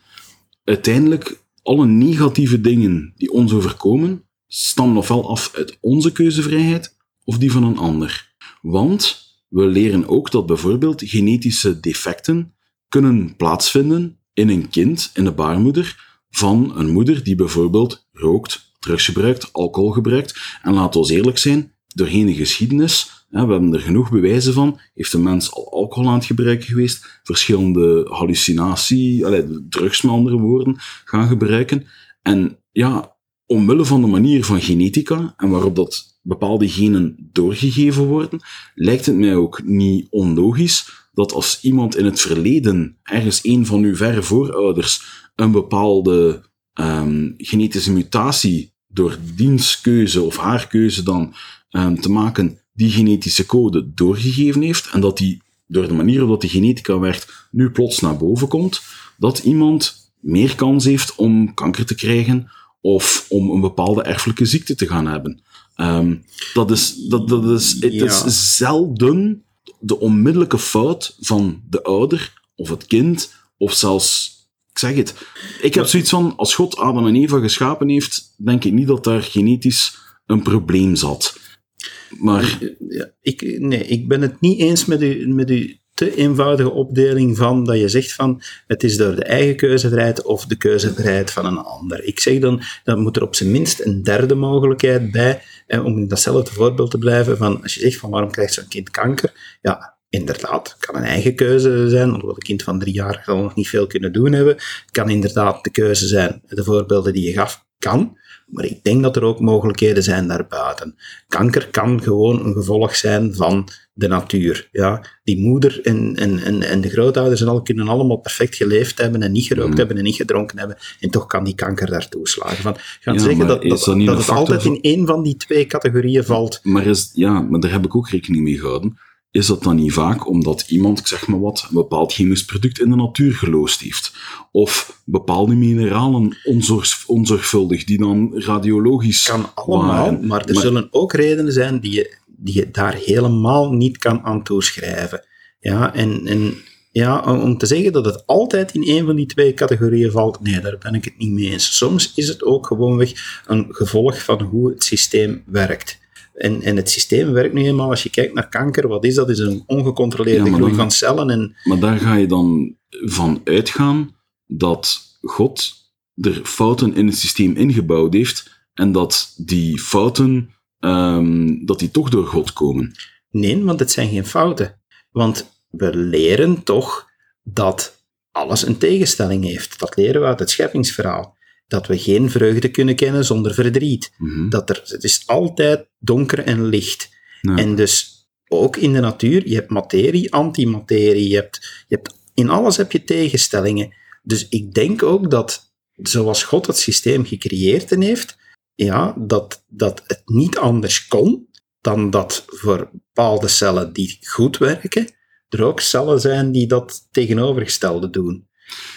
Uiteindelijk, alle negatieve dingen die ons overkomen, stammen ofwel af uit onze keuzevrijheid of die van een ander. Want we leren ook dat bijvoorbeeld genetische defecten kunnen plaatsvinden in een kind, in de baarmoeder, van een moeder die bijvoorbeeld rookt, drugs gebruikt, alcohol gebruikt. En laten we eerlijk zijn, doorheen de geschiedenis, hè, we hebben er genoeg bewijzen van, heeft een mens al alcohol aan het gebruiken geweest, verschillende hallucinatie, drugs met andere woorden, gaan gebruiken. En ja, omwille van de manier van genetica en waarop dat bepaalde genen doorgegeven worden, lijkt het mij ook niet onlogisch dat als iemand in het verleden, ergens een van uw verre voorouders, een bepaalde um, genetische mutatie door dienskeuze of haar keuze dan um, te maken, die genetische code doorgegeven heeft en dat die door de manier waarop die genetica werkt nu plots naar boven komt, dat iemand meer kans heeft om kanker te krijgen of om een bepaalde erfelijke ziekte te gaan hebben. Um, dat is, dat, dat is, het is zelden de onmiddellijke fout van de ouder of het kind, of zelfs, ik zeg het, ik heb zoiets van, als God Adam en Eva geschapen heeft, denk ik niet dat daar genetisch een probleem zat. Maar... Ja, ik, nee, ik ben het niet eens met u, met u te eenvoudige opdeling van dat je zegt van het is door de eigen keuzevrijheid of de keuzevrijheid van een ander. Ik zeg dan, dan moet er op zijn minst een derde mogelijkheid bij, eh, om in datzelfde voorbeeld te blijven, van als je zegt van waarom krijgt zo'n kind kanker, ja, inderdaad, het kan een eigen keuze zijn, omdat een kind van drie jaar zal nog niet veel kunnen doen hebben. Het kan inderdaad de keuze zijn, de voorbeelden die je gaf, kan. Maar ik denk dat er ook mogelijkheden zijn daarbuiten. Kanker kan gewoon een gevolg zijn van de natuur. Ja, die moeder en, en, en, en de grootouders en al kunnen allemaal perfect geleefd hebben en niet gerookt mm. hebben en niet gedronken hebben. En toch kan die kanker daartoe slagen. Van, gaan zeggen dat, dat, dat, het altijd in één van die twee categorieën valt. Maar is, ja, maar daar heb ik ook rekening mee gehouden is dat dan niet vaak omdat iemand, ik zeg maar wat, een bepaald chemisch product in de natuur geloosd heeft? Of bepaalde mineralen onzorg, onzorgvuldig, die dan radiologisch Kan allemaal, maar er zullen ook redenen zijn die je, die je daar helemaal niet kan aan toeschrijven. Ja, en, en ja, om te zeggen dat het altijd in een van die twee categorieën valt, nee, daar ben ik het niet mee eens. Soms is het ook gewoonweg een gevolg van hoe het systeem werkt. En, en het systeem werkt nu eenmaal, als je kijkt naar kanker, wat is dat? is een ongecontroleerde groei van cellen. En... Maar daar ga je dan van uitgaan dat God er fouten in het systeem ingebouwd heeft en dat die fouten um, dat die toch door God komen. Nee, want het zijn geen fouten. Want we leren toch dat alles een tegenstelling heeft. Dat leren we uit het scheppingsverhaal dat we geen vreugde kunnen kennen zonder verdriet. Mhm. dat er, het is altijd donker en licht. En dus ook in de natuur, je hebt materie, antimaterie, je hebt, je hebt, in alles heb je tegenstellingen. Dus ik denk ook dat, zoals God het systeem gecreëerd heeft, ja, dat, dat het niet anders kon dan dat voor bepaalde cellen die goed werken, er ook cellen zijn die dat tegenovergestelde doen.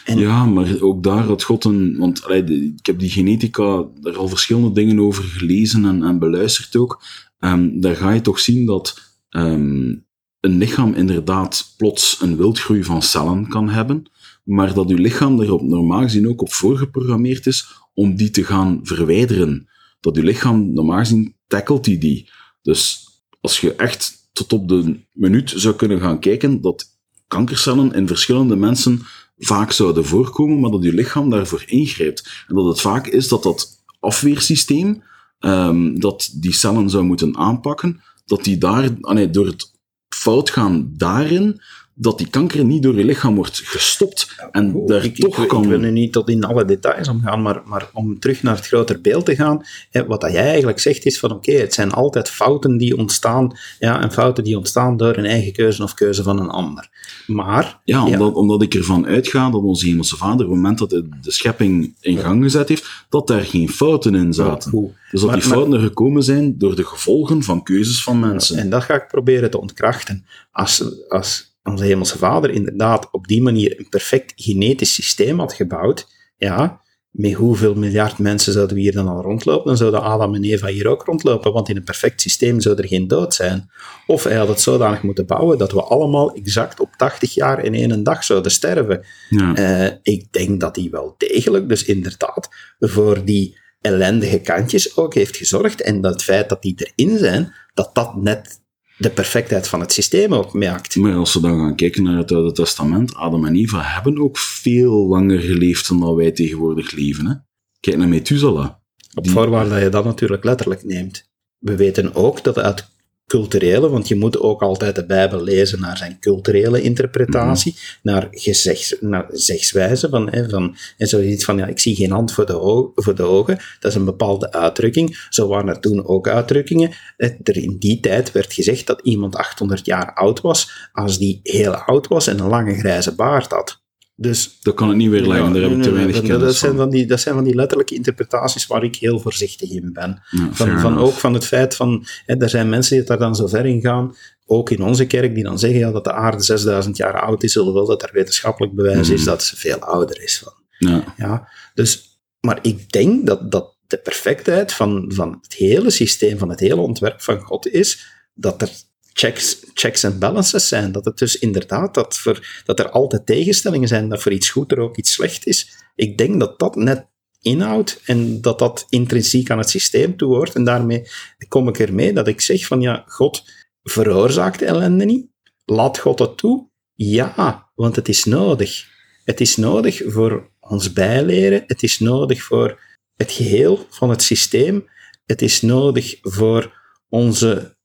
Ja, maar ook daar had God een... Want ik heb die genetica, daar al verschillende dingen over gelezen en, en beluisterd ook. Um, daar ga je toch zien dat um, een lichaam inderdaad plots een wildgroei van cellen kan hebben, maar dat uw lichaam er normaal gezien ook op voorgeprogrammeerd is om die te gaan verwijderen. Dat uw lichaam normaal gezien tackelt die die. Dus als je echt tot op de minuut zou kunnen gaan kijken dat kankercellen in verschillende mensen vaak zouden voorkomen, maar dat je lichaam daarvoor ingrijpt. En dat het vaak is dat dat afweersysteem, um, dat die cellen zou moeten aanpakken, dat die daar, ah nee, door het fout gaan daarin, dat die kanker niet door je lichaam wordt gestopt en Oh, daar ik, toch ik, kan... ik wil nu niet tot in alle details omgaan, maar, maar om terug naar het grotere beeld te gaan, hè, wat dat jij eigenlijk zegt is van oké, het zijn altijd fouten die ontstaan, ja, en fouten die ontstaan door een eigen keuze of keuze van een ander. Maar, Ja, omdat, omdat ik ervan uitga dat onze hemelse vader, op het moment dat hij de schepping in gang gezet heeft, dat daar geen fouten in zaten. Dus dat Maar- die fouten er gekomen zijn door de gevolgen van keuzes van mensen. En dat ga ik proberen te ontkrachten. Als, als onze hemelse vader inderdaad op die manier een perfect genetisch systeem had gebouwd, ja, met hoeveel miljard mensen zouden we hier dan al rondlopen? Dan zouden Adam en Eva hier ook rondlopen, want in een perfect systeem zou er geen dood zijn. Of hij had het zodanig moeten bouwen dat we allemaal exact op 80 jaar in één dag zouden sterven. Ja. Eh, ik denk dat hij wel degelijk, dus inderdaad, voor die ellendige kantjes ook heeft gezorgd. En dat het feit dat die erin zijn, dat dat net de perfectheid van het systeem ook maakt. Maar als we dan gaan kijken naar het Oude Testament, Adam en Eva hebben ook veel langer geleefd dan dat wij tegenwoordig leven. Hè? Kijk naar Methuselah. Op Die- voorwaarde dat je dat natuurlijk letterlijk neemt. We weten ook dat uit culturele, want je moet ook altijd de Bijbel lezen naar zijn culturele interpretatie, naar, gezegs, naar zegswijze van, hè, van en zoiets van, ja, ik zie geen hand voor de, voor de ogen, dat is een bepaalde uitdrukking. Zo waren er toen ook uitdrukkingen. Er in die tijd werd gezegd dat iemand 800 jaar oud was, als die heel oud was en een lange grijze baard had. Dus Dat kan ik niet weerleggen, ja, daar heb ik te weinig dat, dat, kennis zijn van. die, dat zijn van die letterlijke interpretaties waar ik heel voorzichtig in ben. Ja, Van, van ook van het feit van, hè, er zijn mensen die daar dan zo ver in gaan, ook in onze kerk, die dan zeggen ja, dat de aarde 6000 jaar oud is, alhoewel dat er wetenschappelijk bewijs is Mhm. dat ze veel ouder is. Van. Ja. Ja, dus, maar ik denk dat, dat de perfectheid van, van het hele systeem, van het hele ontwerp van God is, dat er checks, checks en balances zijn. Dat het dus inderdaad, dat, voor, dat er altijd tegenstellingen zijn, dat voor iets goed er ook iets slecht is. Ik denk dat dat net inhoudt en dat dat intrinsiek aan het systeem toe hoort. En daarmee kom ik ermee dat ik zeg van ja, God veroorzaakt ellende niet. Laat God het toe? Ja, want het is nodig. Het is nodig voor ons bijleren. Het is nodig voor het geheel van het systeem. Het is nodig voor onze,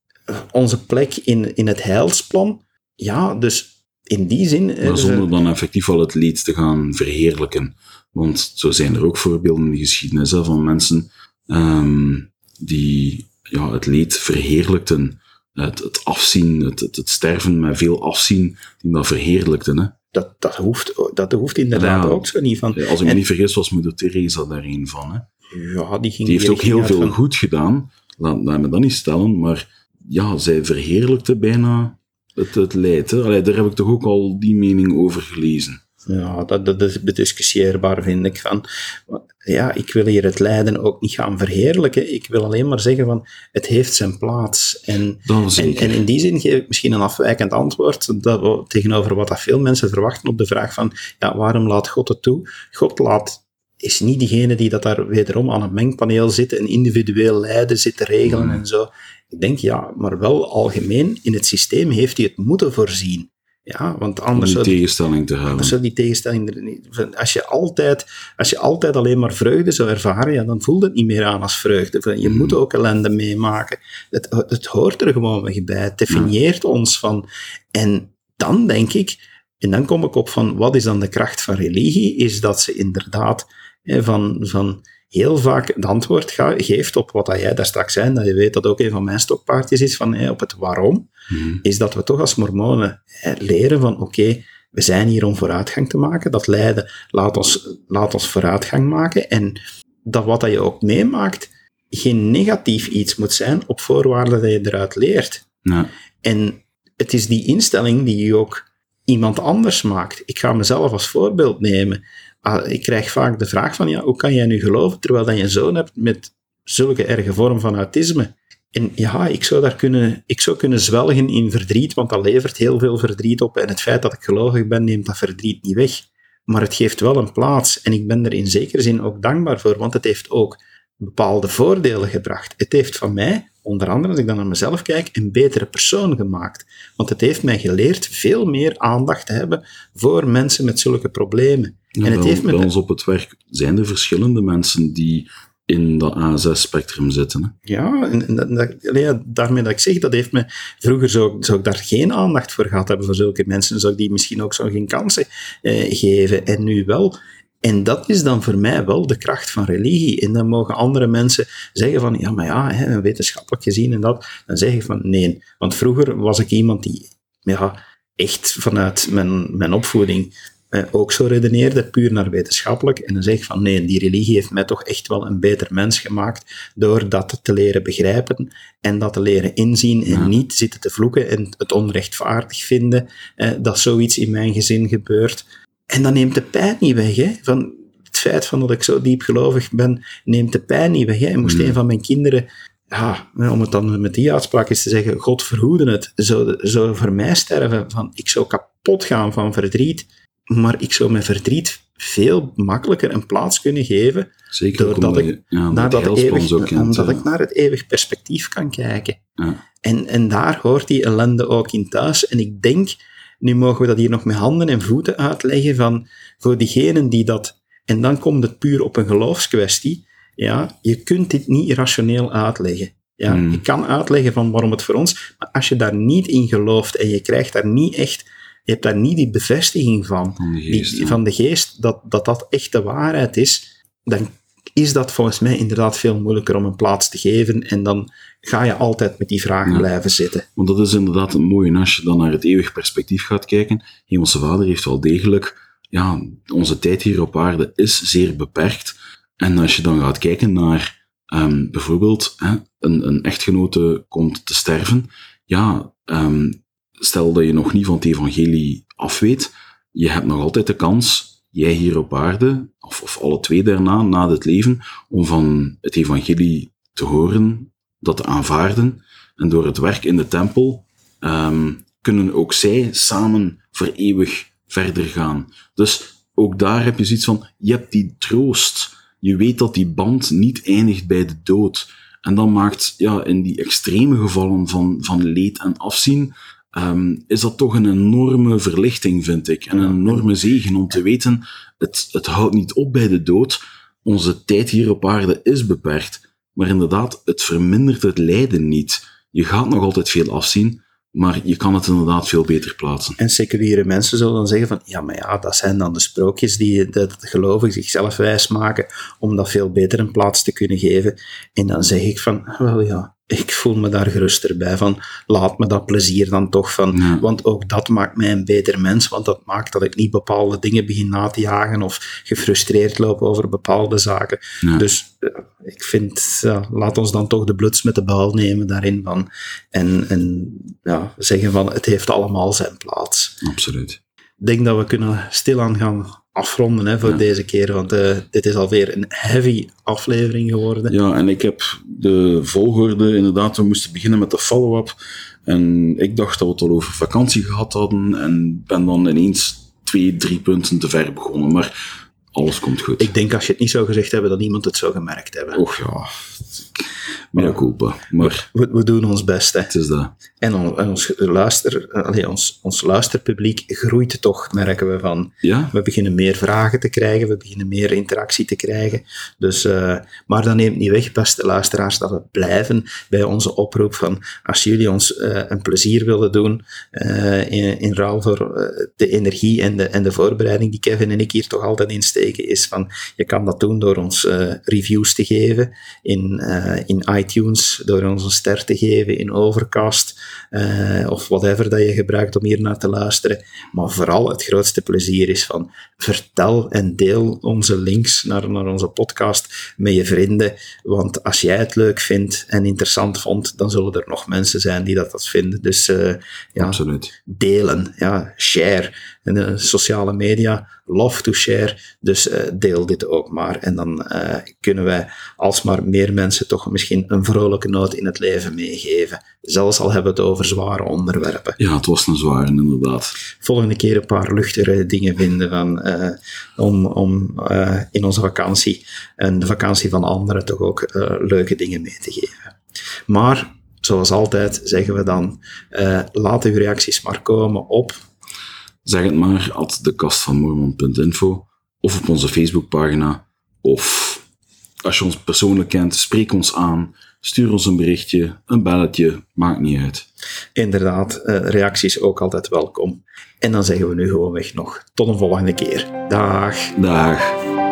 onze plek in, in het heilsplan. Ja, dus in die zin... eh, Maar zonder dan effectief al het leed te gaan verheerlijken. Want zo zijn er ook voorbeelden in de geschiedenis hè, van mensen ehm, die ja, het leed verheerlijkten. Het, het afzien, het, het, het sterven met veel afzien, die dat verheerlijkten. Hè. dat, dat, hoeft, dat hoeft inderdaad Ja. ook zo niet. Van, Als ik me niet vergis, was moeder Teresa daar een van. Hè. ja, die, ging, Die heeft ook heel veel van- goed gedaan, laat, laat me dat niet stellen, maar ja, zij verheerlijkte bijna het, het. Hè. Allee, daar heb ik toch ook al die mening over gelezen. Ja, dat, dat is bediscussieerbaar, vind ik. Van, ja, ik wil hier het lijden ook niet gaan verheerlijken. Ik wil alleen maar zeggen van, het heeft zijn plaats. En, en, en in die zin geef ik misschien een afwijkend antwoord dat tegenover wat dat veel mensen verwachten op de vraag van, ja, waarom laat God het toe? God laat, is niet diegene die dat daar wederom aan het mengpaneel zit en individueel lijden zit te regelen Mm. en zo. Ik denk, ja, maar wel algemeen in het systeem heeft hij het moeten voorzien. Ja, want om anders die zou tegenstelling te dan hebben. zou die tegenstelling er niet... Als je, altijd, als je altijd alleen maar vreugde zou ervaren, ja, dan voelt het niet meer aan als vreugde. Je Mhm. moet ook ellende meemaken. Het, het hoort er gewoon weg bij. Het definieert ons van... En dan denk ik... En dan kom ik op van, wat is dan de kracht van religie? Is dat ze inderdaad van... van heel vaak het antwoord geeft op wat dat jij daar straks zei, dat je weet dat ook een van mijn stokpaardjes is, van, op het waarom Mhm. is dat we toch als mormonen leren van oké, we zijn hier om vooruitgang te maken. Dat lijden laat ons, laat ons vooruitgang maken. En dat wat dat je ook meemaakt, geen negatief iets moet zijn op voorwaarde dat je eruit leert. Ja. En het is die instelling die je ook iemand anders maakt. Ik ga mezelf als voorbeeld nemen. Ah, Ik krijg vaak de vraag van, ja, hoe kan jij nu geloven terwijl dat je een zoon hebt met zulke erge vorm van autisme? En ja, ik zou daar kunnen, ik zou kunnen zwelgen in verdriet, want dat levert heel veel verdriet op. En het feit dat ik gelovig ben, neemt dat verdriet niet weg. Maar het geeft wel een plaats. En ik ben er in zekere zin ook dankbaar voor, want het heeft ook bepaalde voordelen gebracht. Het heeft van mij, onder andere als ik dan naar mezelf kijk, een betere persoon gemaakt. Want het heeft mij geleerd veel meer aandacht te hebben voor mensen met zulke problemen. Ja, en het bij, heeft bij ons op het werk zijn er verschillende mensen die in dat ASS-spectrum zitten. Hè? Ja, en, en dat, ja, daarmee dat ik zeg, dat heeft me... Vroeger zou, zou ik daar geen aandacht voor gehad hebben voor zulke mensen. Zou ik die misschien ook zo geen kansen eh, geven. En nu wel. En dat is dan voor mij wel de kracht van religie. En dan mogen andere mensen zeggen van, ja, maar ja, hè, wetenschappelijk gezien en dat. Dan zeg ik van, nee. Want vroeger was ik iemand die ja, echt vanuit mijn, mijn opvoeding eh, ook zo redeneerde, puur naar wetenschappelijk. En dan zeg ik van, nee, die religie heeft mij toch echt wel een beter mens gemaakt door dat te leren begrijpen en dat te leren inzien en niet zitten te vloeken en het onrechtvaardig vinden eh, dat zoiets in mijn gezin gebeurt. En dan neemt de pijn niet weg. Hè? Van het feit van dat ik zo diep gelovig ben, neemt de pijn niet weg. Hè? En moest mm. een van mijn kinderen, ja, om het dan met die uitspraak eens te zeggen, God verhoede het, zou, zou voor mij sterven, van ik zou kapot gaan van verdriet, maar ik zou mijn verdriet veel makkelijker een plaats kunnen geven, Zeker doordat ik, ja, naar dat eeuwig, omdat ik naar het eeuwig perspectief kan kijken. Ja. En, en daar hoort die ellende ook in thuis. En ik denk nu mogen we dat hier nog met handen en voeten uitleggen van, voor diegenen die dat, en dan komt het puur op een geloofskwestie, ja, je kunt dit niet rationeel uitleggen. Ja, hmm. Je kan uitleggen van waarom het voor ons, maar als je daar niet in gelooft en je krijgt daar niet echt, je hebt daar niet die bevestiging van, van de geest, die, van de geest dat, dat dat echt de waarheid is, dan is dat volgens mij inderdaad veel moeilijker om een plaats te geven. En dan ga je altijd met die vragen blijven zitten. Want dat is inderdaad een mooie als je dan naar het eeuwig perspectief gaat kijken. Hemelse Vader heeft wel degelijk, ja, onze tijd hier op aarde is zeer beperkt. En als je dan gaat kijken naar um, bijvoorbeeld hè, een, een echtgenote komt te sterven, ja, um, stel dat je nog niet van het evangelie afweet, je hebt nog altijd de kans jij hier op aarde, of, of alle twee daarna, na het leven, om van het evangelie te horen, dat te aanvaarden. En door het werk in de tempel um, kunnen ook zij samen voor eeuwig verder gaan. Dus ook daar heb je zoiets van, je hebt die troost. Je weet dat die band niet eindigt bij de dood. En dan maakt, ja, in die extreme gevallen van, van leed en afzien, um, is dat toch een enorme verlichting, vind ik. En een enorme zegen om te weten, het, het houdt niet op bij de dood. Onze tijd hier op aarde is beperkt. Maar inderdaad, het vermindert het lijden niet. Je gaat nog altijd veel afzien, maar je kan het inderdaad veel beter plaatsen. En seculiere mensen zullen dan zeggen van, ja, maar ja, dat zijn dan de sprookjes die de, de gelovigen zichzelf wijsmaken om dat veel beter een plaats te kunnen geven. En dan zeg ik van, wel ja, ik voel me daar geruster bij van, laat me dat plezier dan toch van, want ook dat maakt mij een beter mens, want dat maakt dat ik niet bepaalde dingen begin na te jagen of gefrustreerd loop over bepaalde zaken. Dus uh, ik vind, uh, laat ons dan toch de bluts met de bal nemen daarin van, en, en ja, zeggen van, het heeft allemaal zijn plaats. Absoluut. Ik denk dat we kunnen stilaan gaan afronden hè, voor deze keer, want uh, dit is alweer een heavy aflevering geworden. Ja, en ik heb de volgorde, inderdaad, we moesten beginnen met de follow-up. En ik dacht dat we het al over vakantie gehad hadden en ben dan ineens twee, drie punten te ver begonnen. Maar alles komt goed. Ik denk als je het niet zou gezegd hebben, dat niemand het zou gemerkt hebben. Och ja, Mea culpa. Maar we, we, doen ons best. Hè. Het is dat. En, on, ons, luister, allee, ons, ons luisterpubliek groeit toch, merken we van. Ja? We beginnen meer vragen te krijgen, we beginnen meer interactie te krijgen. Dus, uh, maar dat neemt niet weg, beste luisteraars, dat we blijven bij onze oproep van als jullie ons uh, een plezier willen doen uh, in, in ruil voor de energie en de, en de voorbereiding die Kevin en ik hier toch altijd insteken, is van je kan dat doen door ons reviews te geven in, in iTunes, door ons een ster te geven in Overcast, uh, of whatever dat je gebruikt om hier naar te luisteren. Maar vooral het grootste plezier is van vertel en deel onze links naar, naar onze podcast met je vrienden. Want als jij het leuk vindt en interessant vond, dan zullen er nog mensen zijn die dat, dat vinden. Dus ja, Absoluut. delen, ja, share. En de sociale media, love to share. Dus uh, deel dit ook maar. En dan uh, kunnen wij alsmaar meer mensen toch misschien een vrolijke noot in het leven meegeven. Zelfs al hebben we het over zware onderwerpen. Ja, het was een zware, inderdaad. Volgende keer een paar luchtige dingen vinden van, uh, om, om in onze vakantie en de vakantie van anderen toch ook leuke dingen mee te geven. Maar zoals altijd zeggen we dan, laat uw reacties maar komen op Zeg het maar at de kast van of op onze Facebookpagina of als je ons persoonlijk kent, spreek ons aan. Stuur ons een berichtje, een belletje, maakt niet uit. Inderdaad, eh, reacties ook altijd welkom. En dan zeggen we nu gewoonweg nog tot een volgende keer. Dag. Dag.